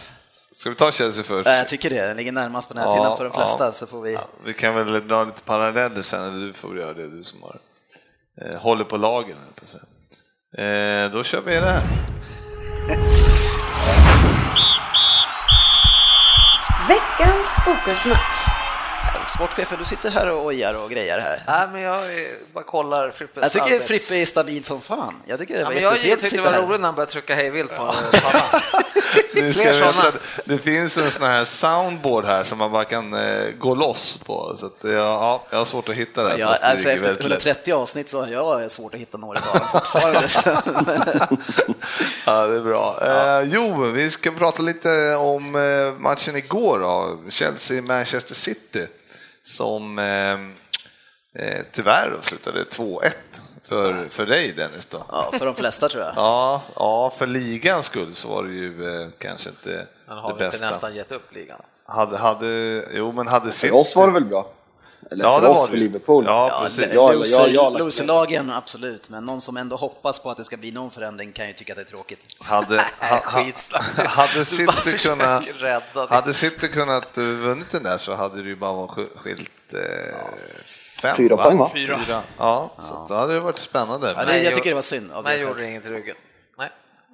Ska vi ta Chelsea först? Ja, Jag tycker det, den ligger närmast på näthinnan för de flesta så får vi... Ja, vi kan väl dra lite paralleller sen, eller du får göra det, du som har, eh, håller på lagen. Eh, då kör vi det här. Veckans fokusmatch. Sportchefen, du sitter här och ojar och grejer här. Nej, men jag är- bara kollar Frippes Jag tycker arbets- Frippe är stabil som fan. Jag tycker det Ja, var men jag tyckte det var roligt när han började trycka hejvilt på pannan. (laughs) Ni ska Fler veta sådana. att det finns en sån här soundboard här som man bara kan eh, gå loss på. Så att, ja, ja, jag har svårt att hitta det. Ja, det alltså efter väldigt lätt. 130 avsnitt så har jag svårt att hitta några dagar fortfarande. (laughs) Ja, det är bra. Eh, jo, vi ska prata lite om eh, matchen igår då, Chelsea-Manchester City, som eh, eh, tyvärr slutade 2-1 för, för dig Dennis. Då. ja, för de flesta tror jag. (laughs) Ja, ja, för ligans skull så var det ju eh, kanske inte Han det har väl inte bästa. nästan gett upp ligan. Hade, hade, jo, men hade. För oss var det väl bra? Eller Ja, för det oss, var för det. Liverpool? Ja, Ja, precis. det- Ja, ja, loser- ja, ja. Loserlagen, absolut, men någon som ändå hoppas på att det ska bli någon förändring kan ju tycka att det är tråkigt. Hade, (laughs) ha, hade City kunnat... rädda det. Hade City kunnat uh, vunnit den där så hade det ju bara skilt eh, fem, Fyra poäng, va? Fyra. Ja, så då hade det varit spännande. Ja, det, jag tycker det var synd. Det gjorde skälet. inget i ryggen.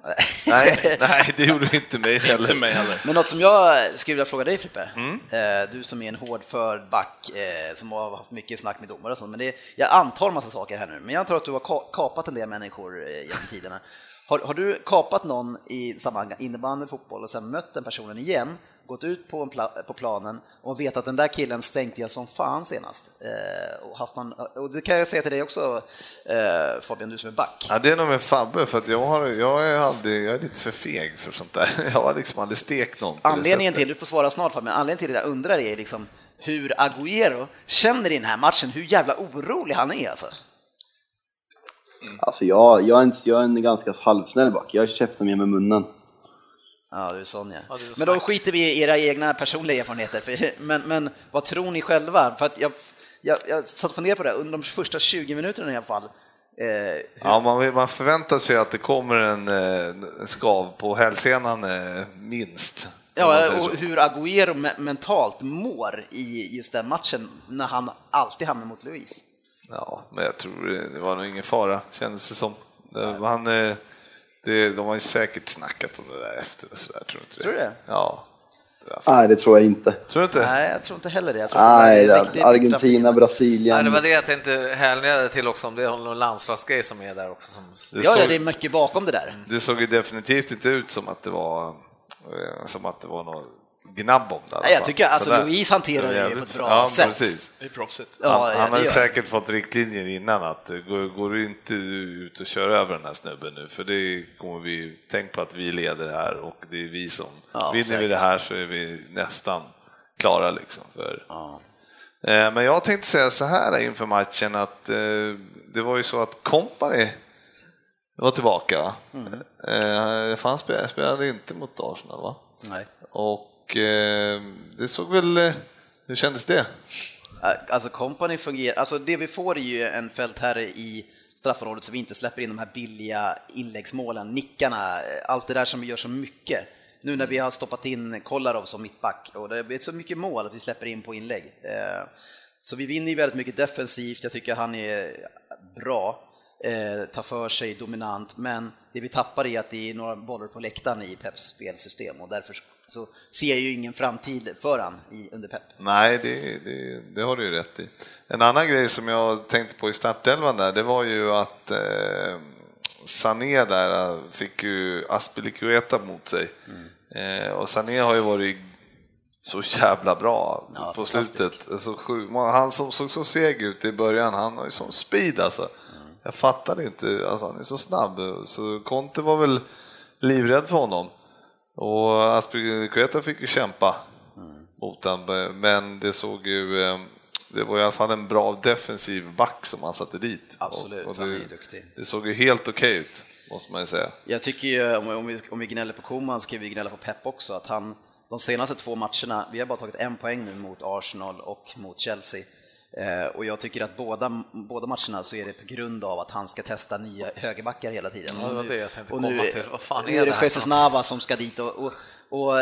Nej. (laughs) nej, det gjorde inte mig Inte heller. mig heller. Men något som jag skulle vilja fråga dig Frippe, Mm. eh, du som är en hårdförd back eh, som har haft mycket snack med domare och sånt, men det, jag antar en massa saker här nu, men jag antar att du har ka- kapat en del människor eh, genom tiderna. Har, har du kapat någon i sammanhang innebandy, fotboll och sen mött den personen igen, gått ut på, en pla- på planen och vet att den där killen stänkte jag som fan senast? Eh, och, haft någon, och det kan jag säga till dig också eh, Fabian, du som är back. Ja, det är nog med Fabbe, för att jag, har, jag, är aldrig, jag är lite för feg för sånt där. (laughs) Jag har liksom aldrig stekt någon det Anledningen till, du får svara snart Fabian, anledningen till att jag undrar är liksom hur Agüero känner i den här matchen, hur jävla orolig han är alltså. Alltså jag, jag, är en, jag är en ganska halvsnäll back. Jag käftar mer med munnen. Ja, du är sån ja. Ja, du är Men då skiter vi i era egna personliga erfarenheter, för, men, men vad tror ni själva? För att jag, jag, jag satt och funderade på det, under de första 20 minuterna i alla fall, eh, Ja, man, man förväntar sig att det kommer en, eh, en skav på hälsenan eh, minst. Ja, och hur Agüero me- mentalt mår i just den matchen när han alltid hamnar mot Luis. Ja, men jag tror det var nog ingen fara, kändes det som. Det, han, eh, det, de har ju säkert snackat om det där efter och sådär, tror du inte det? Tror du det? Ja. Nej, det tror jag inte. Tror du inte? Nej, jag tror inte heller det. Jag tror Nej, det är Argentina, Nej, Brasilien. det var det jag tänkte hänvisa till också, om det är någon landslagsgrej som är där också. Som... Det Ja, ja, såg- det är mycket bakom det där. Det såg ju definitivt inte ut som att det var, eh, som att det var något gnabb om det. Nej, jag fall. tycker alltså Sådär. Louise hanterar det jävligt på ett bra ja, sätt. Precis. Det är proffsigt. Ja, han han det har säkert fått riktlinjer innan att eh, går, går du inte ut och kör över den här snubben nu, för det kommer vi, tänk på att vi leder det här och det är vi som, Ja, vinner vi säkert. det här så är vi nästan klara liksom. För, Ja. Eh, Men jag tänkte säga så här inför matchen att eh, det var ju så att Company var tillbaka. för han spelade, spelade inte mot Arsenal va? Nej. Och eh, det såg väl, eh, hur kändes det? Eh, alltså company fungerar, alltså det vi får är ju en fältherre i straffområdet så vi inte släpper in de här billiga inläggsmålen, nickarna, eh, allt det där som vi gör så mycket. Nu när vi har stoppat in Kolarov som mittback och det blir så mycket mål att vi släpper in på inlägg. Eh, så vi vinner ju väldigt mycket defensivt, jag tycker han är bra, tar för sig dominant, men det vi tappar är att det är några bollar på läktaren i Peps spelsystem och därför så ser jag ju ingen framtid för han i, under Pep. Nej, det, det, det har du ju rätt i. En annan grej som jag tänkte på i startelvan där, det var ju att eh, Sané där eh, fick ju Aspilicueta mot sig. Eh, och Sané har ju varit så jävla bra Ja, på slutet. Alltså, sju- han som såg så seg ut i början, han har ju sån speed alltså. Jag fattade inte, alltså, han är så snabb. Så Conte var väl livrädd för honom. Och Aspilicueta fick ju kämpa mot honom, men det såg ju eh, det var i alla fall en bra defensiv back som han satte dit. Absolut, Och, och han är det, duktig. det såg ju helt okej ut, måste man ju säga. Jag tycker ju, om om vi, om vi gnäller på Koman ska vi gnälla på Pep också, att han de senaste två matcherna, vi har bara tagit en poäng nu mot Arsenal och mot Chelsea. Eh, och jag tycker att båda, båda matcherna så är det på grund av att han ska testa nya högerbackar hela tiden. Ja, det var det jag och nu, till. Vad fan nu är är det det Jesus för Navas som ska dit och, och, och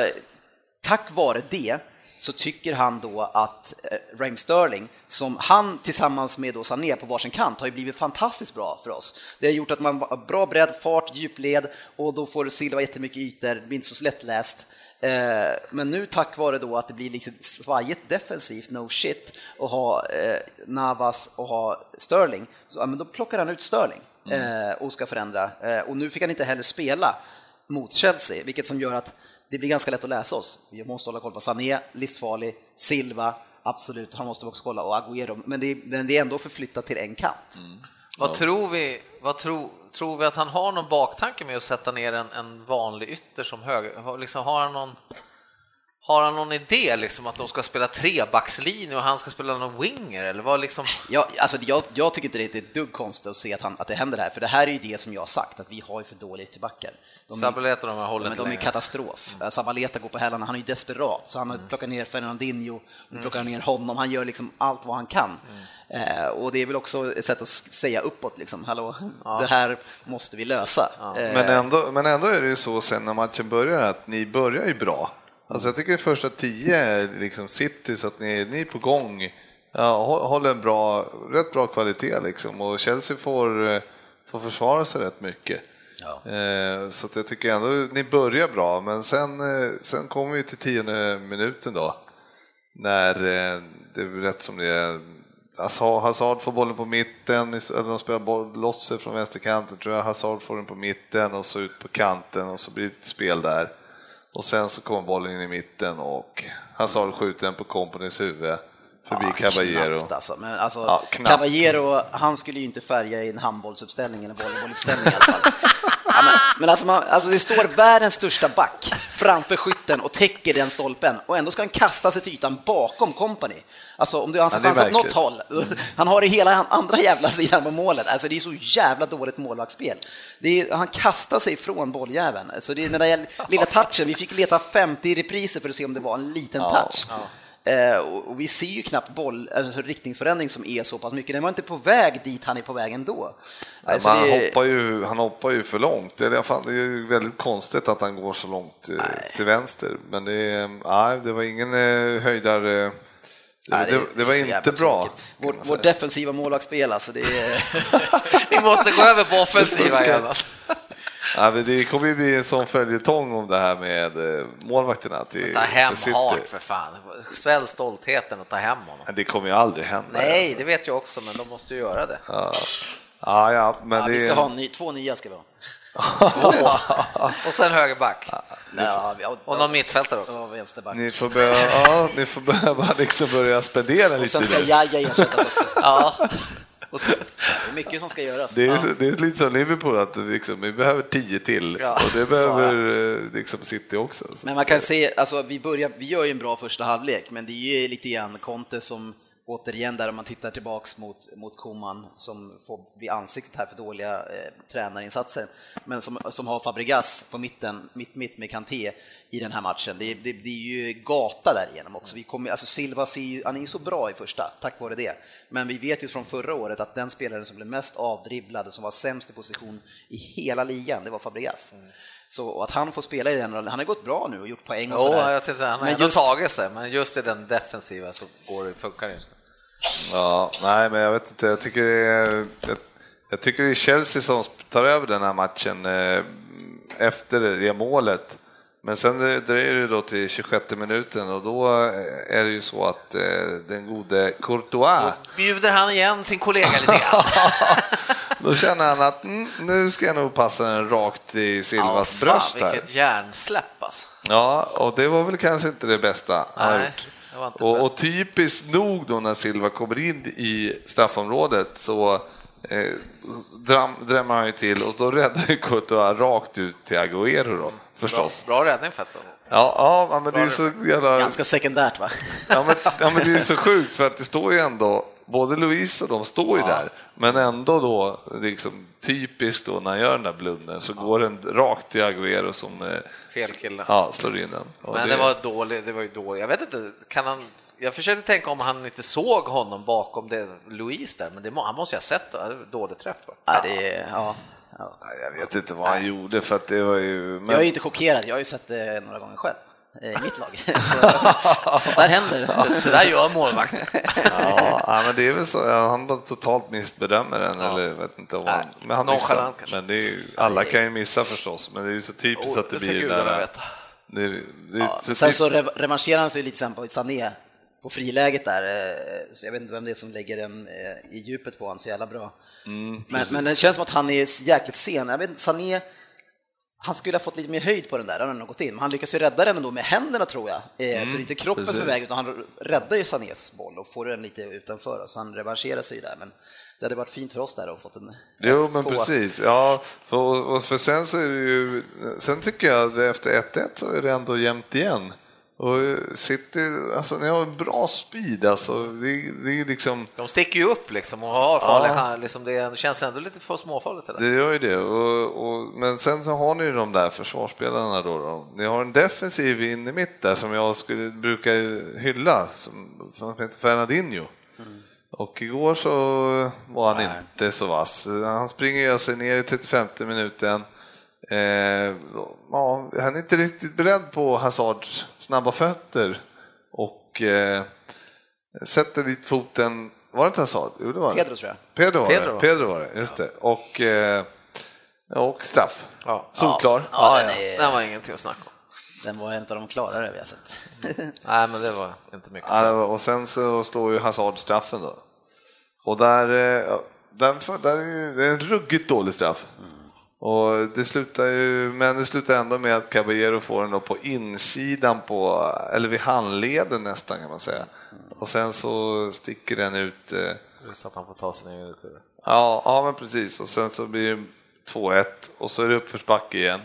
tack vare det så tycker han då att eh, Raheem Sterling, som han tillsammans med då Sané på varsin kant, har ju blivit fantastiskt bra för oss. Det har gjort att man har bra bredd, fart, djupled och då får Silva jättemycket ytor, det blir inte så lättläst. Eh, Men nu tack vare då att det blir lite svajigt defensivt, no shit, och ha eh, Navas och ha Sterling, så ja, men då plockar han ut Sterling eh, och ska förändra. Och nu fick han inte heller spela mot Chelsea, vilket som gör att det blir ganska lätt att läsa oss. Vi måste hålla koll på Sané, livsfarlig, Silva, absolut, han måste också kolla, och Agüero, men det men det är ändå förflyttat till en kant. Vad tror vi, vad tror, tror vi att han har någon baktanke med att sätta ner en, en vanlig ytter som höger? Liksom, har, han någon, har han någon idé liksom att de ska spela trebackslinje och han ska spela någon winger eller vad liksom? Jag, alltså, jag, jag tycker inte det är ett dugg konstigt att se att, han, att det händer här, för det här är ju det som jag har sagt, att vi har ju för dåliga ytterbackar. De Sabaleta de har hållit de är katastrof. Mm. Sabaleta går på hälarna, han är ju desperat, så han har plockat ner Fernandinho, nu plockar ner honom, han gör liksom allt vad han kan. Eh, och det är väl också ett sätt att säga uppåt, liksom, hallå, det här måste vi lösa. Eh, Men ändå, men ändå är det ju så sen när matchen börjar att ni börjar ju bra. Alltså jag tycker första tio är liksom City så att ni, ni är på gång. Ja, hå- håller en bra, rätt bra kvalitet liksom och Chelsea får, får försvara sig rätt mycket. Eh, Så att jag tycker ändå ni börjar bra, men sen, eh, sen kommer vi till tionde minuten då. När eh, det är rätt som det är. Hazard, får bollen på mitten, eller de spelar boll, loss från vänsterkanten tror jag. Hazard får den på mitten och så ut på kanten och så blir det ett spel där. Och sen så kommer bollen in i mitten och Hazard skjuter den på Companys huvud förbi Caballero. Knappt alltså. Men alltså, Ja. Caballero, han skulle ju inte färga i en handbollsuppställning eller volleybolluppställning i alla fall. Ja, men, men alltså, man, alltså det står världens största back framför skytten och täcker den stolpen och ändå ska han kasta sig till ytan bakom company. Alltså om du har Ja, chans åt något håll, han har det hela andra jävla sidan på målet. Alltså det är så jävla dåligt målvaktsspel. Är, han kastar sig från bolljäveln. Så det är den där lilla touchen, vi fick leta 50 repriser för att se om det var en liten touch. Eh, och och vi ser ju knappt boll, alltså riktningsförändring som är så pass mycket. Den var inte på väg dit han är på väg ändå. Alltså, han, det- hoppar ju, han hoppar ju för långt. Det är, det ju väldigt konstigt att han går så långt eh, till vänster. Men det, är- nej, det var ingen eh, höjdare. Det, Nej, det, det var är så inte bra. kan Vår, defensiva målvaktsspel, alltså det är... (laughs) (laughs) Ni måste gå över på offensiva igen. Alltså. Ja, men det kommer ju bli en sån följetong om det här med eh, målvakterna till Ta hem för. Hart för fan. Svälj stoltheten och ta hem honom. Men det kommer ju aldrig hända. Nej, alltså. det vet jag också, men de måste ju göra det. Ja, ja, ja men Ja, det vi ska ha ny, två nya ska vi ha. (laughs) (laughs) Och sen högerback. Ja, Och någon mittfältare också. Ja, vänsterback. Ni får, börja, ja, ni får behöva (laughs) liksom börja spendera Och lite sen ska. Jaja ersättas också. Ja. (laughs) Och så, Det är mycket som ska göras. Det är, det är lite som Liverpool, att liksom, vi behöver tio till Ja. och det behöver eh, liksom City också. Så. Men man kan se, alltså vi, börjar, vi gör ju en bra första halvlek, men det är ju lite grann Conte som återigen där om man tittar tillbaks mot, mot Koman som får bli ansiktet här för dåliga eh, tränarinsatser, men som, som har Fabregas på mitten, mitt, mitt med Kanté i den här matchen. Det, är- det, det är ju gata därigenom också. Vi kommer, alltså Silva ser ju, han är ju så bra i första, tack vare det. Men vi vet ju från förra året att den spelaren som blev mest avdribblad och som var sämst i position i hela ligan, det var Fabregas. Så och att han får spela i den rollen, han har gått bra nu och gjort poäng och jo, sådär. säga, han har Men just- tagit sig, men just i den defensiva så går det, funkar det inte. Ja, nej, men jag vet inte. Jag tycker det är, jag, jag tycker det är Chelsea som tar över den här matchen eh, efter det målet. Men sen dröjer det då till 26 minuten och då eh, är det ju så att eh, den gode Courtois Bjuder han igen sin kollega lite grann? (laughs) Då känner han att mm, nu ska jag nog passa den rakt i Silvas fan, bröst här. vilket hjärnsläpp alltså. Ja, och det var väl kanske inte det bästa han har Nej, gjort. Och, och typiskt nog då när Silva kommer in i straffområdet så eh, dram, drämmer han ju till och då räddar ju Courtois rakt ut till Agüero då, förstås. Bra, bra räddning faktiskt. Ja, ja, men det är så jävla... Ganska sekundärt va? Ja men, ja, men det är så sjukt för att det står ju ändå, både Louise och de står ju där, men ändå då, liksom typiskt då när han gör den där blundern så går den rakt till Agüero som eh, Fel kille. ja, slår in den. Och Men det var dåligt, det var ju dåligt. Jag vet inte, kan han... Jag försökte tänka om han inte såg honom bakom det, Louise där, men det, må- han måste ju ha sett det. Dålig träff. Ja, det ja, ja. Nej, Jag vet inte vad han gjorde för att det var ju... Men... Jag är ju inte chockerad, jag har ju sett det några gånger själv i mitt lag. (laughs) Så, sånt där händer. Så där gör målvakter. Ja, ja, men det är väl så, ja, han bara totalt missbedömer den eller jag vet inte vad han, Nej, men han missar. Men det är ju, alla kan ju missa förstås, men det är ju så typiskt Oh, att det, det blir gudarna där. Det, det, Ja, så sen typ- så rev- revanscherar han sig lite sen på Sané på friläget där, eh, så jag vet inte vem det är som lägger den eh, i djupet på honom så jävla bra. Mm, men, men det känns som att han är jäkligt sen. Jag vet inte, Sané, han skulle ha fått lite mer höjd på den där, han nog gått in. Men han lyckas ju rädda den ändå med händerna tror jag. Eh, Så det är inte kroppen som är Mm, precis. väg, utan han räddar ju Sanés boll och får den lite utanför. Så han revanscherar sig där. Men det hade varit fint för oss där att fått en Jo, men tvåa. precis. Ja, för, för sen så är det ju, sen tycker jag att efter 1-1 så är det ändå jämnt igen. Och City, alltså ni har en bra speed alltså. Det, det är ju liksom, De sticker ju upp liksom och har farliga liksom det, känns ändå lite för småfarligt. Det det gör ju det. Och, och, men sen så har ni ju de där försvarsspelarna då, då. Ni har en defensiv in i mitt där som jag skulle brukar hylla, som, som heter Fernandinho. Och igår så var han inte så vass. Han springer sig ner i 35 minuten. Eh, ja, han är inte riktigt beredd på Hazards snabba fötter och eh, sätter dit foten. Var det inte Hazard? Jo, det var det. Pedro tror jag. Pedro var Pedro det. Pedro var det, just det. Och, eh, och straff. Ja. Solklar. Ja, Ja, den, ja. är, Den var ingenting att snacka om. den var en av de klarare vi har sett. (laughs) Nej, men det var inte mycket. Ja, och sen så slår ju Hazard straffen då. Och där, eh, ja, där, där är ju, det en ruggigt dålig straff. Och det slutar ju, men det slutar ändå med att Caballero får den då på insidan på, eller vid handleden nästan kan man säga. Och sen så sticker den ut, eh, Så att han får ta sin egen retur. ja, ja men precis, och sen så blir det 2-1 och så är det uppförsbacke igen.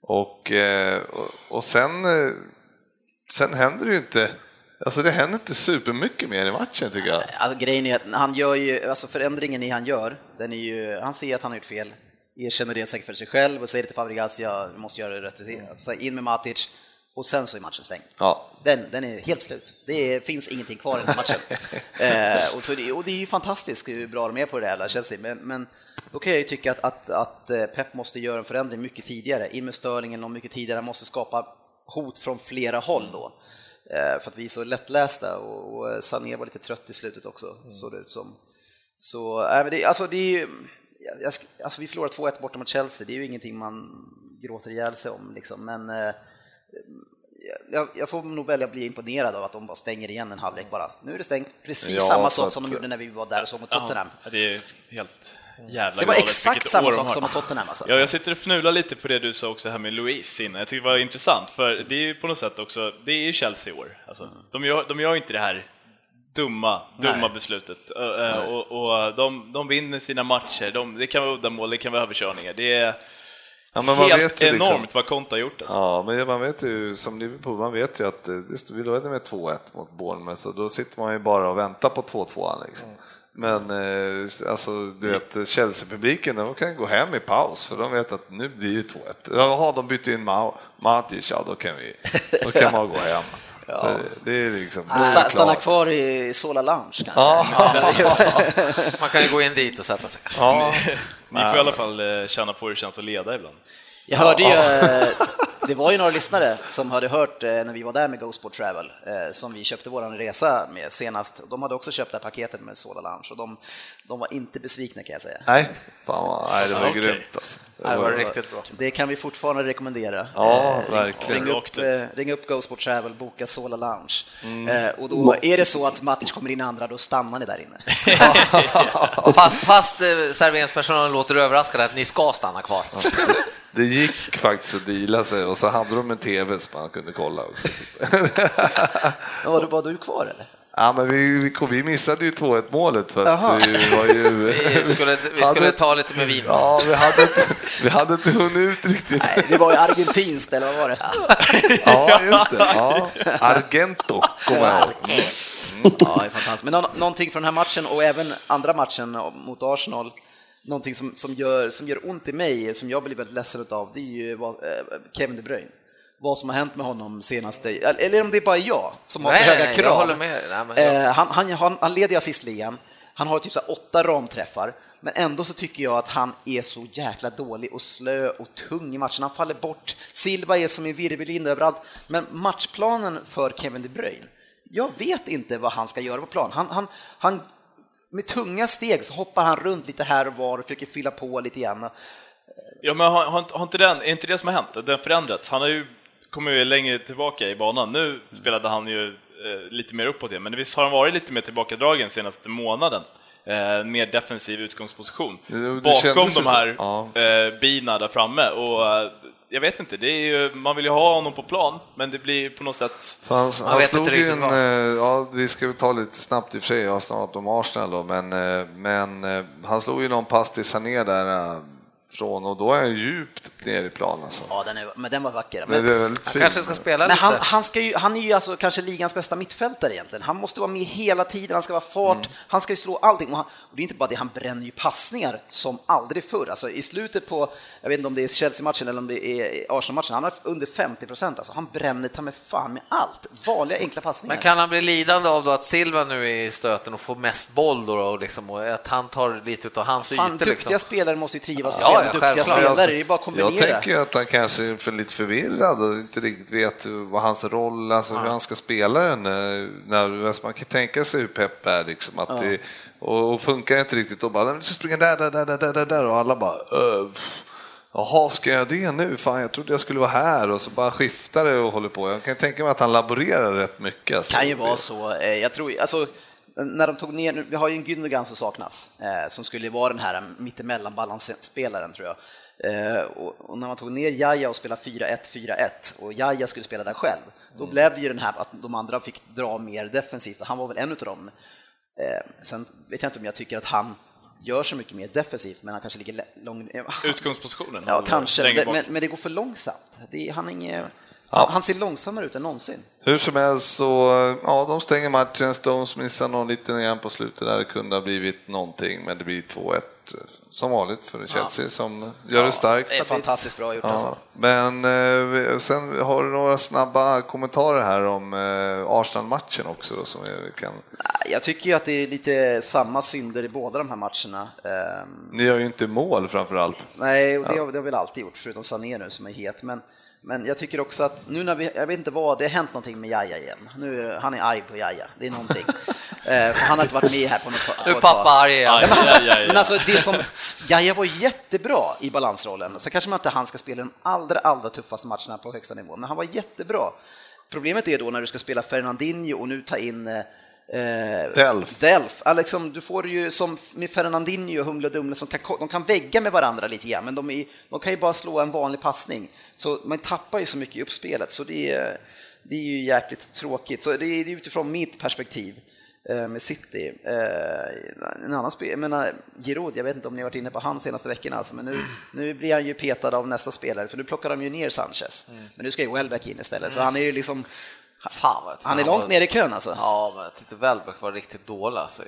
Och, eh, och, och sen, eh, sen händer det ju inte, alltså det händer inte supermycket mer i matchen tycker jag. Alltså, grejen är att han gör ju, alltså förändringen i han gör, den är ju, han ser att han har gjort fel, erkänner det säkert för sig själv och säger till Fabregas, jag måste göra det rätt. Så in med Matic och sen så är matchen stängd. Ja. Den, den är helt slut. Det är, finns ingenting kvar i matchen. (laughs) eh, och, så det, och det är ju fantastiskt hur bra de är på det här, Chelsea. Men, men då kan jag ju tycka att, att, att eh, Pep måste göra en förändring mycket tidigare. In med Sterling eller mycket tidigare. Han måste skapa hot från flera håll då. Eh, för att vi är så lättlästa och, och Sané var lite trött i slutet också, såg det ut som. Så, äh, det, alltså det är ju, jag, alltså vi förlorar 2-1 borta mot Chelsea, det är ju ingenting man gråter ihjäl sig om liksom, men eh, jag, jag får nog välja att bli imponerad av att de bara stänger igen en halvlek bara. Nu är det stängt, precis Ja, samma sak att- som de gjorde när vi var där och såg mot Tottenham. Ja, det är helt jävla Det var galet exakt samma sak som mot Tottenham alltså. Ja, jag sitter och fnular lite på det du sa också här med Louise innan. Jag tycker det var intressant, för det är ju på något sätt också, det är ju Chelsea i år. Alltså, de, gör, de gör inte det här dumma, dumma Nej. beslutet. Och, och de, de vinner sina matcher, de, det kan vara uddamål, det kan vara överkörningar. Det är Ja, helt liksom- enormt vad Conte har gjort. Alltså. Ja, men man vet ju som Liverpool, man vet ju att eh, vi ledde med 2-1 mot Bournemouth, så då sitter man ju bara och väntar på 2-2 liksom. Men eh, alltså, du vet, Chelsea-publiken, de kan gå hem i paus för de vet att nu blir det 2-1. Jaha, de bytte in Ma- Matic, ja då kan vi, då kan (laughs) man gå hem. För Det är liksom, är det Sta- Stanna kvar i Sola Lounge kanske. Man kan ju gå in dit och sätta sig. Ja, Ni får i alla fall eh, känna på hur det känns att leda ibland. Jag hörde ju, eh, det var ju några lyssnare som hade hört eh, när vi var där med GoSport Travel, eh, som vi köpte vår resa med senast. De hade också köpt det här paketet med Soda Lounge och de, de var inte besvikna kan jag säga. Nej, fan nej det var Okej. grymt alltså. Det var riktigt bra. Det kan vi fortfarande rekommendera. Ja, verkligen. Ring upp, ring upp GoSport Travel, boka Sola Lounge. Eh, och då är det så att Matic kommer in andra, då stannar ni där inne. (laughs) Fast, fast serveringspersonalen låter överraskad att ni ska stanna kvar. Det gick faktiskt att deala sig och så hade de en TV som man kunde kolla också. Så- Men var det bara du kvar eller? Ja, men vi, vi, vi missade ju 2-1 målet för att vi var ju... Vi skulle, vi skulle hade- ta lite med vin. Ja, vi hade, inte, vi hade inte hunnit ut riktigt. Nej, det var ju argentinskt, eller vad var det? Ja, just det. Ja. Argento kommer jag ihåg. Mm. Ja, det är fantastiskt. Men nå- någonting från den här matchen och även andra matchen mot Arsenal, någonting som, som, gör, som gör ont i mig, som jag blir väldigt ledsen av, det är ju eh, Kevin De Bruyne. Vad som har hänt med honom senaste, eller om det är bara jag som har Nej, höga nej, krav. Nej, jag- Eh, han, han, han, han leder assistligan, han har typ så åtta ramträffar, men ändå så tycker jag att han är så jäkla dålig och slö och tung i matchen. Han faller bort, Silva är som en virvelvind överallt, men matchplanen för Kevin De Bruyne, jag vet inte vad han ska göra på plan. Han, han, han, med tunga steg så hoppar han runt lite här och var och försöker fylla på lite grann. Ja, men har, har, har inte den, är inte det som har hänt? Den förändrats. Han har ju kommit ju längre tillbaka i banan. Nu spelade han ju eh, lite mer uppåt igen, men visst har han varit lite mer tillbakadragen senaste månaden? Eh, mer defensiv utgångsposition. Det- det Bakom de så. här Ja. eh, bina där framme. Och, eh, jag vet inte, det är ju, man vill ju ha honom på plan, men det blir på något sätt... Han, han vet slog ju en, eh, ja, vi ska ta lite snabbt i och för sig, jag har snart om Arsenal då, men, eh, men eh, han slog ju någon pass till Sané där från och då är han djupt ner i plan alltså. Ja, den är, men den var vacker. Men väldigt Han fint. kanske ska spela Men lite. han, han, ska ju, han är ju alltså kanske ligans bästa mittfältare egentligen. Han måste vara med hela tiden, han ska vara fart, Mm. han ska ju slå allting. Och, han, och det är inte bara det, han bränner ju passningar som aldrig förr. Alltså i slutet på, jag vet inte om det är Chelsea-matchen eller om det är Arsenal-matchen, han har under 50 procent. Alltså, han bränner ta med fan med allt. Vanliga enkla passningar. Men kan han bli lidande av då att Silva nu är i stöten och får mest boll då och, liksom, och att han tar lite av hans Fan, ytor? duktiga Liksom. spelare måste ju trivas Ja, ja, med duktiga självklart. spelare, det är bara att Jag kombinera. tänker ju att han kanske är för lite förvirrad och inte riktigt vet vad hans roll, alltså hur han ska spela den. eh, När, alltså man kan tänka sig hur pepp är liksom, att det, och, och funkar det inte riktigt då bara, "Nej, men du ska springa där, där, där, där, där, där, och alla bara, "Öh, pff, Jaha, ska jag det nu? Fan, jag trodde jag skulle vara här och så bara skiftar det och håller på. Jag kan tänka mig att han laborerar rätt mycket. Alltså. kan ju vara så. Eh, Jag tror, alltså, när de tog ner, vi har ju en Gündogan som saknas, eh, som skulle vara den här mittemellan-balansspelaren tror jag. Eh, och, och när man tog ner Jaja och spelade 4-1, 4-1 och Jaja skulle spela där själv, då blev det ju den här att de andra fick dra mer defensivt och han var väl en av dem. Eh, sen vet jag inte om jag tycker att han gör så mycket mer defensivt, men han kanske ligger långt... (laughs) Utgångspositionen? Ja, kanske, men, men, men det går för långsamt. Det är, han, är inget, han, han ser långsammare ut än någonsin. Hur som helst så, ja, de stänger matchen. Stones missar någon liten igen på slutet där det kunde ha blivit någonting, men det blir 2-1 som vanligt för Chelsea som gör det starkt. Det är fantastiskt bra gjort Ja, alltså. men eh, sen har du några snabba kommentarer här om eh, Arsenal-matchen också då, som vi kan... Jag tycker ju att det är lite samma synder i båda de här matcherna. Ehm, Ni gör ju inte mål framför allt. nej, och det, har, det har vi väl alltid gjort, förutom Sané nu som är het. Men, men jag tycker också att nu när vi, jag vet inte vad, det har hänt någonting med Jaja igen. Nu, han är arg på Jaja, det är någonting. (laughs) Eh, för han har inte varit med här på något tag. Nu på ett pappa arg aj, Men alltså det som, Jaja var jättebra i balansrollen, så kanske man inte han ska spela de allra, allra tuffaste matcherna på högsta nivå, men han var jättebra. Problemet är då när du ska spela Fernandinho och nu ta in eh, Delf. Delf. Ja, liksom, du får ju som med Fernandinho och Humle och Dumle som kan, de kan vägga med varandra lite grann, men de, är, de kan ju bara slå en vanlig passning. Så man tappar ju så mycket i uppspelet, så det är, det är ju jäkligt tråkigt. Så det är utifrån mitt perspektiv med City. Eh, En annan spel, jag menar Giroud, jag vet inte om ni har varit inne på han senaste veckorna, alltså, men nu, nu blir han ju petad av nästa spelare, för nu plockar de ju ner Sanchez. Men nu ska ju Welbeck in istället, så han är ju liksom Fan, tror han är var- långt ner i kön alltså. Ja, men jag tyckte Welbeck var riktigt dålig alltså, i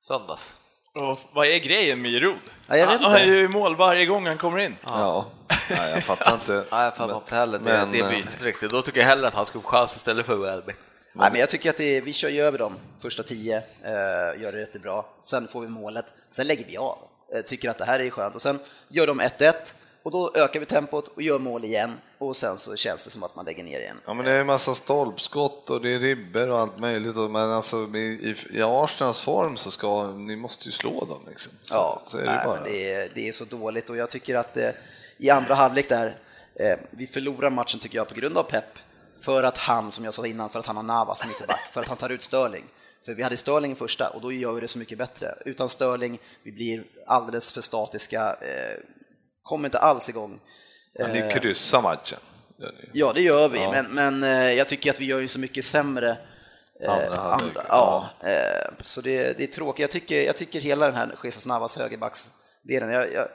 söndags. Och vad är grejen med Giroud? Ja, jag vet han, inte. är ju i mål varje gång han kommer in. Ja, Nej, jag fattar inte. (laughs) Nej, jag fattar inte heller det, men, det eh, bytet riktigt. Då tycker jag hellre att han skulle få chans istället för Welbeck. Nej, men jag tycker att är, vi kör ju över dem första tio, eh, gör det jättebra. Sen får vi målet, sen lägger vi av. Eh, tycker att det här är skönt och sen gör de 1-1 och och då ökar vi tempot och gör mål igen och sen så känns det som att man lägger ner igen. Ja, men det är en massa stolpskott och det är ribber och allt möjligt. Men alltså, i, i Arsenals form så ska ni måste ju slå dem. Liksom. Så, Ja, så är det nej, bara. det, är, det är så dåligt och jag tycker att eh, i andra halvlek där, eh, vi förlorar matchen tycker jag på grund av Pep, för att han, som jag sa innan, för att han har Navas som ytterback, för att han tar ut Sterling. För vi hade Sterling i första och då gör vi det så mycket bättre. Utan Sterling, vi blir alldeles för statiska, eh, kommer inte alls igång. Men ni Eh, kryssar matchen. Ja, det gör vi, Ja. men, men eh, jag tycker att vi gör ju så mycket sämre eh, andra, ja, eh, så det, det är tråkigt. Jag tycker, jag tycker hela den här Jesus Navas högerbacksdelen, jag, jag,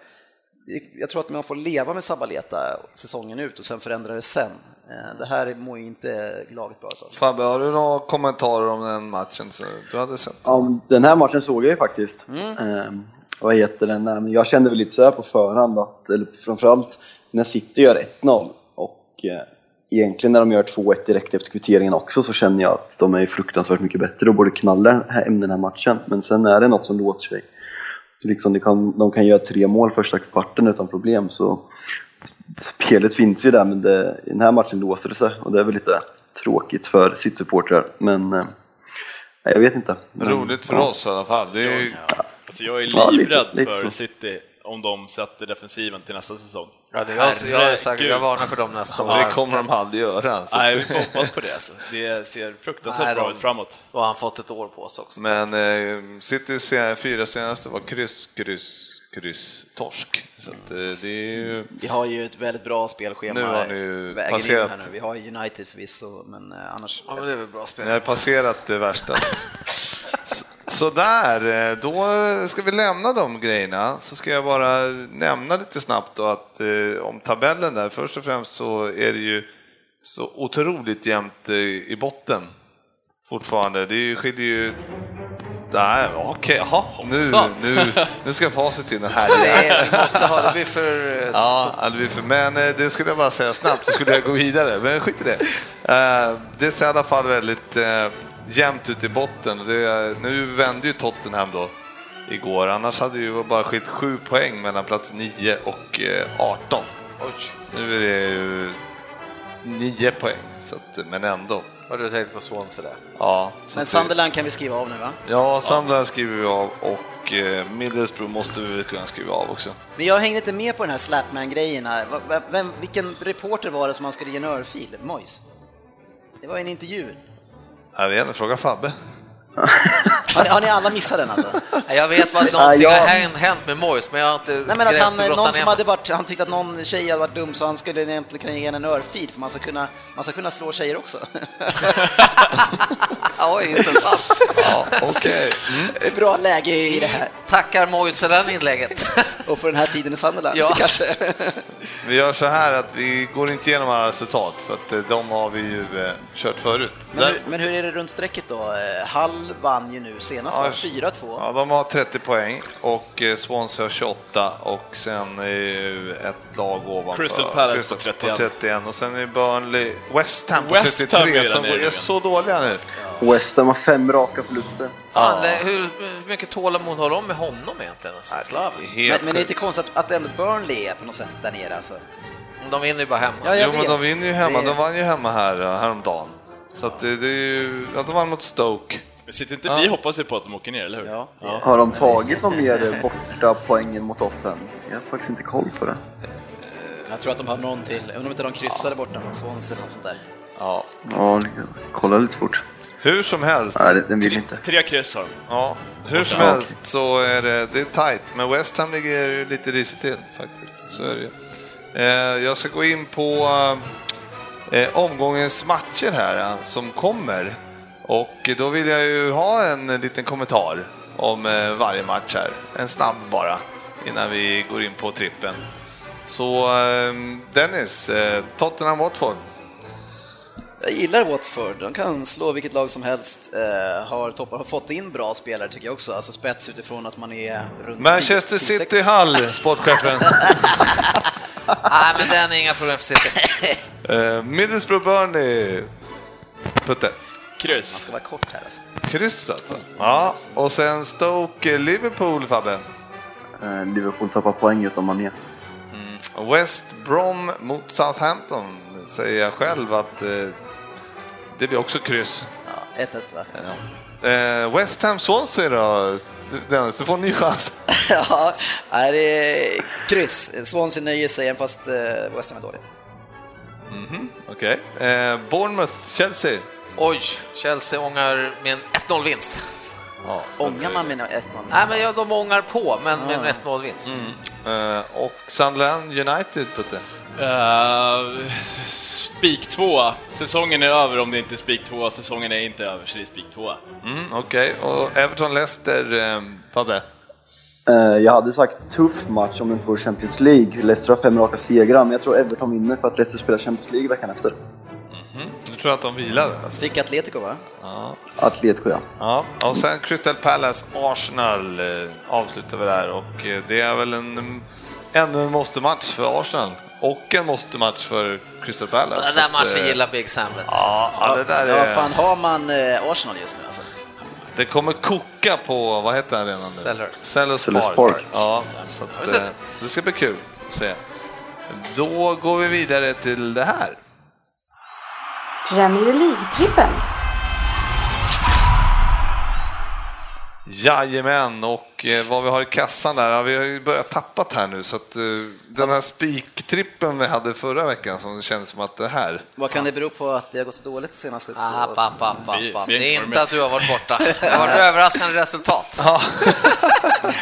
jag tror att man får leva med Sabaleta säsongen ut och sen förändra det sen. Eh, Det här mår ju inte laget bra av. Fabbe, har du några kommentarer om den matchen? Så du hade sett? Ja, den här matchen såg jag ju faktiskt. Ehm, vad heter den? Jag kände väl lite så här på förhand att, eller framförallt när City gör 1-0 och eh, egentligen när de gör 2-1 direkt efter kvitteringen också så känner jag att de är fruktansvärt mycket bättre och borde knalla hem den här matchen. Men sen är det något som låser sig. Liksom det kan, de kan göra tre mål första kvarten utan problem så spelet finns ju där men det, i den här matchen låser det sig och det är väl lite tråkigt för City-supportrar men eh, jag vet inte. Men, Roligt för ja. oss i alla fall. Det är ju, Alltså jag är Ja, lite- livrädd lite för så. City om de sätter defensiven till nästa säsong. Ja, det, jag, jag, är säker, jag Herregud. varnar för dem nästa och det år. kommer de aldrig göra. Så. Nej, vi hoppas på det. Alltså. Det ser fruktansvärt Nej, bra de- ut framåt. Har han fått ett år på sig också. Men eh, Citys fyra senaste var kryss, kryss, kryss, torsk. Så att, eh, det är ju... Vi har ju ett väldigt bra spelschema Nu har ni passerat- här nu. Vi har ju United förvisso, men eh, annars... Ja, men det är väl bra spel. Ni har passerat det värsta. Så- Sådär, eh, då ska vi lämna de grejerna. Så ska jag bara nämna lite snabbt då att eh, om tabellen där, först och främst så är det ju så otroligt jämnt eh, i botten fortfarande. Det skiljer ju... Nej, okej, jaha, nu, nu, nu ska facit in här. (laughs) Nej, vi måste ha det. blir för... eh, Ja, det blir för, men eh, det skulle jag bara säga snabbt, så skulle jag gå vidare, men skit i det. Eh, Det ser i alla fall väldigt jämnt ut i botten. Nu vände ju Tottenham då igår, annars hade ju bara skilt sju poäng mellan plats 9 och eh, 18. Oj, Nu är det ju 9 poäng, så att, men ändå. Vad du tänkte på Swansea där. Ja, så Men Sunderland kan vi skriva av nu va? Ja, Sunderland skriver vi av och eh, Middlesbrough måste vi väl kunna skriva av också. Men jag hängde inte med på den här Slapman-grejerna. Va- Vem, vem, vilken reporter var det som man skulle ge en örfil? Mois? Det var en intervju. Jag vet inte, fråga Fabbe. Har ni, har ni alla missat den alltså? Jag vet vad någonting jag- har hänt, med Mois, men jag har inte Nej men att han, grottat någon som hade varit, han tyckte att någon tjej hade varit dum så han skulle egentligen kunna ge henne en örfil för man ska kunna, man ska kunna slå tjejer också. (laughs) Oj, intressant. Ja, okej. Ett Bra läge i det här. Tackar Mois för den inlägget. (laughs) Och för den här tiden i Sunderland Ja. kanske. (laughs) Vi gör så här att vi går inte igenom alla resultat för att eh, de har vi ju eh, kört förut. Men hur, men hur är det runt strecket då? Eh, Hull vann ju nu senast, Ja, var 4-2. Ja, de har 30 poäng och eh, Swansea har 28 och sen är ju ett lag ovanför. Crystal Palace Crystal på 31. 31 och sen är Burnley, West Ham på West Ham 33 är som är så dåliga nu. West Ham har fem raka förluster. Fan, det- hur, hur mycket tålamod har de med honom egentligen? Är Men, helt men det är inte konstigt att, att ändå Burnley är på något sätt där nere alltså. De vinner ju bara hemma. Ja, Jo, men de vinner ju hemma. De vann ju hemma här eh, häromdagen. Så att det, det är ju, ja, de vann mot Stoke. Sitter inte vi hoppas ju på att de åker ner, eller hur? Ja. Har de tagit någon mer borta poängen mot oss än? Jag har faktiskt inte koll på det. Jag tror att de har någon till, även om inte de kryssade borta mot Swansea eller sånt där. Ja. Ja, kolla lite fort. Hur som helst. Nej, den vill inte. Tre kryss har de. Ja, hur som Ja. helst så är det, det är tight, men West Ham ligger ju lite risigt till faktiskt. Så är det. Eh, jag ska gå in på eh, omgångens matcher här eh, som kommer. Och då vill jag ju ha en liten kommentar om eh, varje match här. En snabb bara, innan vi går in på trippen. Så eh, Dennis, eh, Tottenham-Watford. Jag gillar Watford, de kan slå vilket lag som helst. Eh, har, toppar, har fått in bra spelare tycker jag också, alltså spets utifrån att man är runt Manchester City Hall, sportchefen. (laughs) Nej, men den är inga problem för City. Eh, Middlesbrough Burnley. Putte. Kryss. ska vara kort här alltså. Kryss alltså. Ja, och sen Stoke Liverpool Fabbe. Eh, Liverpool tappar poäng utan Mané. West Brom mot Southampton säger jag själv att eh, det blir också kryss. Ja, 1-1 va? Eh, West Ham Swansea då? Dennis, du får en ny chans. (laughs) ja, det är kryss. Swansea nöjer sig även fast eh, West Ham är dålig. Okej. Eh, Bournemouth Chelsea. Oj, Chelsea ångar med en 1-0-vinst. Ja. Ångar man med 1-0? Nej, men ja, de ångar på, men med en 1-0-vinst. Eh, och Sunderland United, Putte. Uh, spik 2. Säsongen är över om det inte är spik 2. Säsongen är inte över, så det är spik 2. Mm, Okej, och Everton Leicester, eh, Fabbe. Eh, Jag hade sagt tuff match om det inte vore Champions League. Leicester har fem raka segrar, men jag tror Everton vinner för att Leicester spelar Champions League veckan efter. Du tror att de vilar? Alltså. Fick Atletico va? Atletico ja. Ja, och sen Crystal Palace Arsenal eh, avslutar vi där och eh, det är väl en mm, ännu en måste-match för Arsenal och en måste-match för Crystal Palace. Den Så där att, matchen eh, gillar Big Sam. vet du. Ja, ja, det där Ja, är... fan har man Arsenal just nu alltså? Det kommer koka på, vad heter arenan nu? Selhurst. Selhurst Selhurst Park. Park. Ja, så att, det ska bli kul att se. Då går vi vidare till det här. Premier League-trippen. Jajamän, och eh, vad vi har i kassan där, ja, vi har ju börjat tappat här nu så att eh, den här spiktrippen vi hade förra veckan som det kändes som att det här, Vad kan det bero på att det har gått så dåligt senaste två App, åren? Det är inte varit inte med. att du har varit borta. (laughs) Det har varit överraskande resultat. (laughs)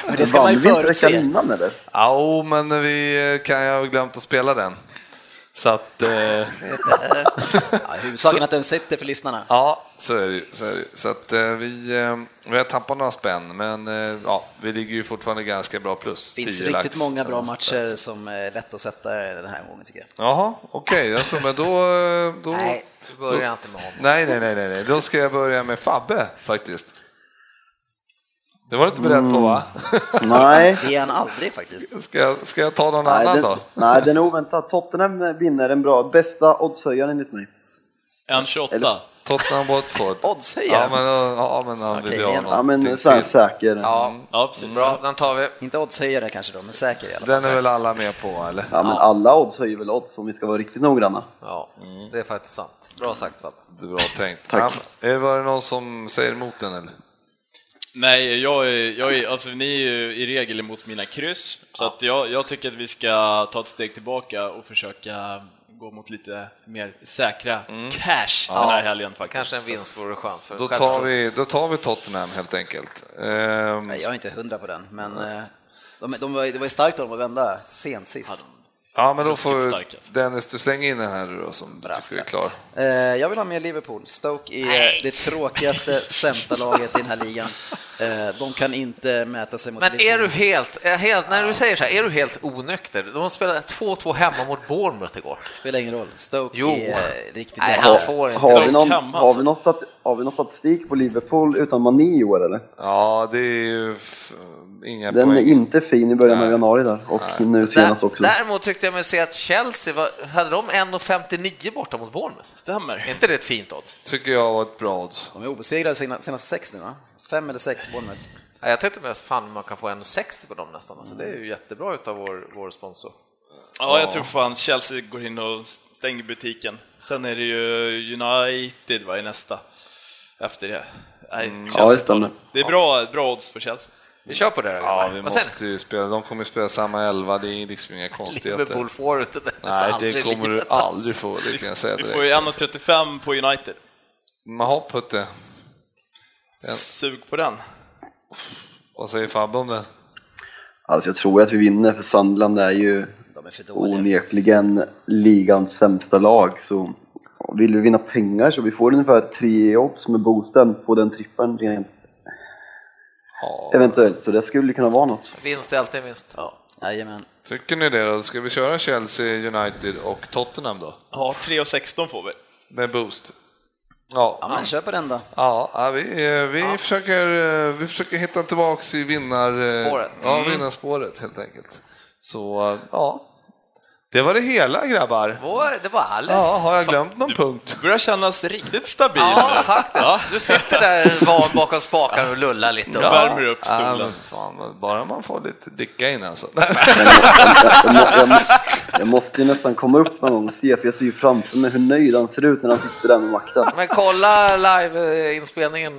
Men det ska man ju förutse. innan eller? ja men vi eh, kan jag ha glömt att spela den. Så att, eh, Ja, huvudsaken att den sitter för lyssnarna. (laughs) ja, så är det. Så, är det. så att eh, vi, eh, vi har tappat några spänn, men eh, ja, vi ligger ju fortfarande ganska bra plus. Det finns 10 riktigt lax. många bra matcher som är lätt att sätta den här gången tycker jag. Jaha, okej, alltså, men då... eh, då Nej, du börjar inte med honom. Nej, nej, nej, nej, då ska jag börja med Fabbe faktiskt. Det var du inte beredd på va? (laughs) Nej. Det är han aldrig faktiskt. Ska, jag- ska jag ta någon Nej, annan den, då? nej, den är oväntad. Tottenham vinner en bra, bästa oddshöjaren enligt mig. 1,28. Tottenham Watford. (laughs) Ja, Oddshöjaren? men, ja, men han vill ju ha Ja, men till- så här säker. Ja, Ja, precis. bra, den tar vi. Inte oddshöjare kanske då, men säker i alla fall. Den är väl alla med på, eller? Ja, men alla odds höjer väl odds om vi ska vara riktigt noggranna. Ja, det är faktiskt sant. Bra sagt Fabbe. Bra tänkt. Tack. Ja, är- var det någon som säger emot den, eller? Nej, jag är, jag är, alltså, ni är ju i regel emot mina kryss, så att jag, jag tycker att vi ska ta ett steg tillbaka och försöka gå mot lite mer säkra cash den här helgen faktiskt. Kanske en vinst vore skönt för Då tar, vi, då tar vi Tottenham helt enkelt. Ehm, Nej, jag är inte hundra på den, men eh, de, de var, det var ju starkt av dem att vända sent sist. ja, men då får stark, alltså. Dennis, du slänger in den här då, som du tycker är klar. Eh, jag vill ha med Liverpool. Stoke är eh, det tråkigaste, sämsta laget i den här ligan. (laughs) Eh, de kan inte mäta sig mot Men är du helt, är helt, när du säger så här, är du helt onykter? De spelade 2-2 hemma mot Bournemouth igår. Spelar ingen roll. Stoke Jo. är eh, riktigt Nej, han får inte. Har vi, någon, Hemma, har, alltså. vi någon stat, har vi någon statistik på Liverpool utan Mané i år eller? Ja, det är ju inga Den är poäng. inte fin i början av Nej. januari där och nu senast också. Däremot tyckte jag mig se att Chelsea, var, hade de 1,59 borta mot Bournemouth? Stämmer. Är inte det ett fint odds? Tycker jag var ett bra odds. De är obesegrade senaste sex nu va? Fem eller sex Bournemouth. Ja, Jag tänkte mest fan man kan få 1,60 på dem nästan, alltså, det är ju jättebra utav vår, vår sponsor. Ja, jag tror fan Chelsea går in och stänger butiken. Sen är det ju United va, i nästa efter det. Nej, Chelsea Ja, det stämmer. Det är bra, bra odds på Chelsea. Vi kör på det då, Ja, vi måste ju spela. De kommer ju spela samma elva, det är liksom inga konstigheter. Liverpool får inte det. Nej, det kommer du aldrig få, det kan jag säga Vi får ju direkt. 1,35 på United. Jaha, Putte. Ja. Sug på den. Vad säger Fabbe om det? Alltså jag tror att vi vinner för Sandland är ju De är onekligen ligans sämsta lag. Så vill vi vinna pengar så vi får ungefär tre odds med boosten på den trippen rent Ja. eventuellt. Så det skulle kunna vara något. Vinst är alltid en vinst. Ja, jajamän. Tycker ni det då? Ska vi köra Chelsea, United och Tottenham då? Ja, 3,16 får vi. Med boost? Ja, Ja, men kör på den då. ja, ja vi, eh, vi, Försöker, eh, vi försöker hitta tillbaks i vinnar... Spåret. Ja, vinnarspåret helt enkelt. Så, eh, ja. Det var det hela grabbar. Det var alldeles... Ja, har jag glömt någon punkt? Du börjar kännas riktigt stabil Ja, nu. faktiskt. Du sitter där van bakom spakarna och lullar lite. Ja. Värmer upp Ja, stolen. men fan, bara man får lite dricka in alltså. Jag, jag, må- Jag måste ju nästan komma upp någon gång och se, för jag ser ju framför mig hur nöjd han ser ut när han sitter där med makten. Men kolla live-inspelningen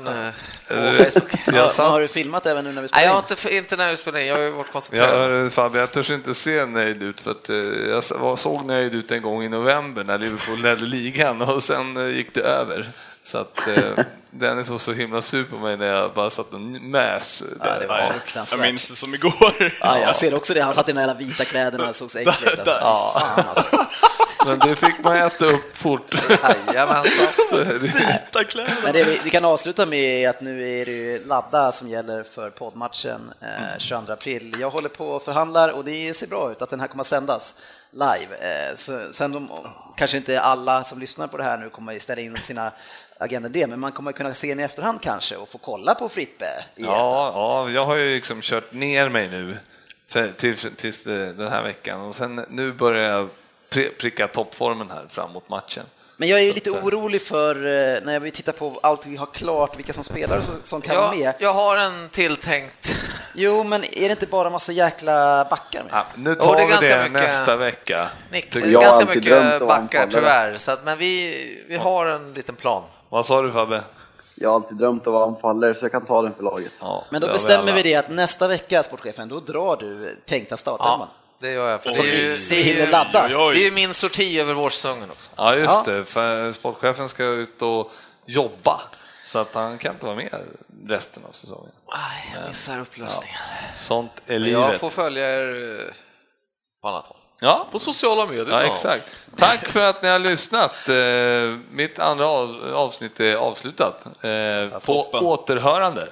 Facebook. Jag Ja, satt- har du filmat även nu när vi Nej, spelar jag in? har inte, inte när vi spelar in, jag har ju varit Jag, koncentrerad. hör, Fabbe, jag törs inte se nöjd ut för att eh, jag såg nöjd ut en gång i november när Liverpool (laughs) ledde ligan och sen eh, gick det över. Så att eh, (laughs) Dennis var så himla sur på mig när jag bara satt och mös. Ja, det Där. var Jag minns det som igår. Ja, jag ser också det. Han satt i de där jävla vita kläderna och såg så äckligt ut. Där. Alltså. Fan, alltså. (laughs) Men det fick man äta upp fort. Jajamensan. Är Vita kläder. Men det vi, vi kan avsluta med att nu är det ju ladda som gäller för poddmatchen eh, 22 april. Jag håller på och förhandlar och det ser bra ut att den här kommer att sändas live. Eh, så, sen de, kanske inte alla som lyssnar på det här nu kommer att ställa in sina agendor det, men man kommer kunna se den i efterhand kanske och få kolla på Frippe. i Ja, ja, jag har ju liksom kört ner mig nu för, till, tills det- den här veckan och sen nu börjar jag pricka toppformen här fram mot matchen. Men jag är lite eh, orolig för eh, när vi tittar på allt vi har klart, vilka som spelar och som kan vara Jag, med. jag har en tilltänkt... Jo, men är det inte bara massa jäkla backar med? Ja, nu tar det vi ganska det mycket- nästa vecka. Nick, jag har ganska mycket vara backar tyvärr, så att, men vi, vi har en liten plan. Vad sa du Fabbe? Jag har alltid drömt om att vara anfallare, så jag kan ta den för laget. Ja, Men då bestämmer alla. vi det att nästa vecka, sportchefen, då drar du tänkta startelvan. Ja, det gör jag. För det, är ju, det, är hinner ju, ladda. Oj, oj. det är ju min sorti över vårsäsongen också. Ja, just Ja. det. För sportchefen ska ut och jobba, så att han kan inte vara med resten av säsongen. Aj, jag missar upplösningen. Sånt är livet. jag får följa er eh, på annat håll. Ja, På sociala medier. Ja, exakt. Tack för att ni har lyssnat. Eh, Mitt andra av- avsnitt är avslutat. Eh, På återhörande.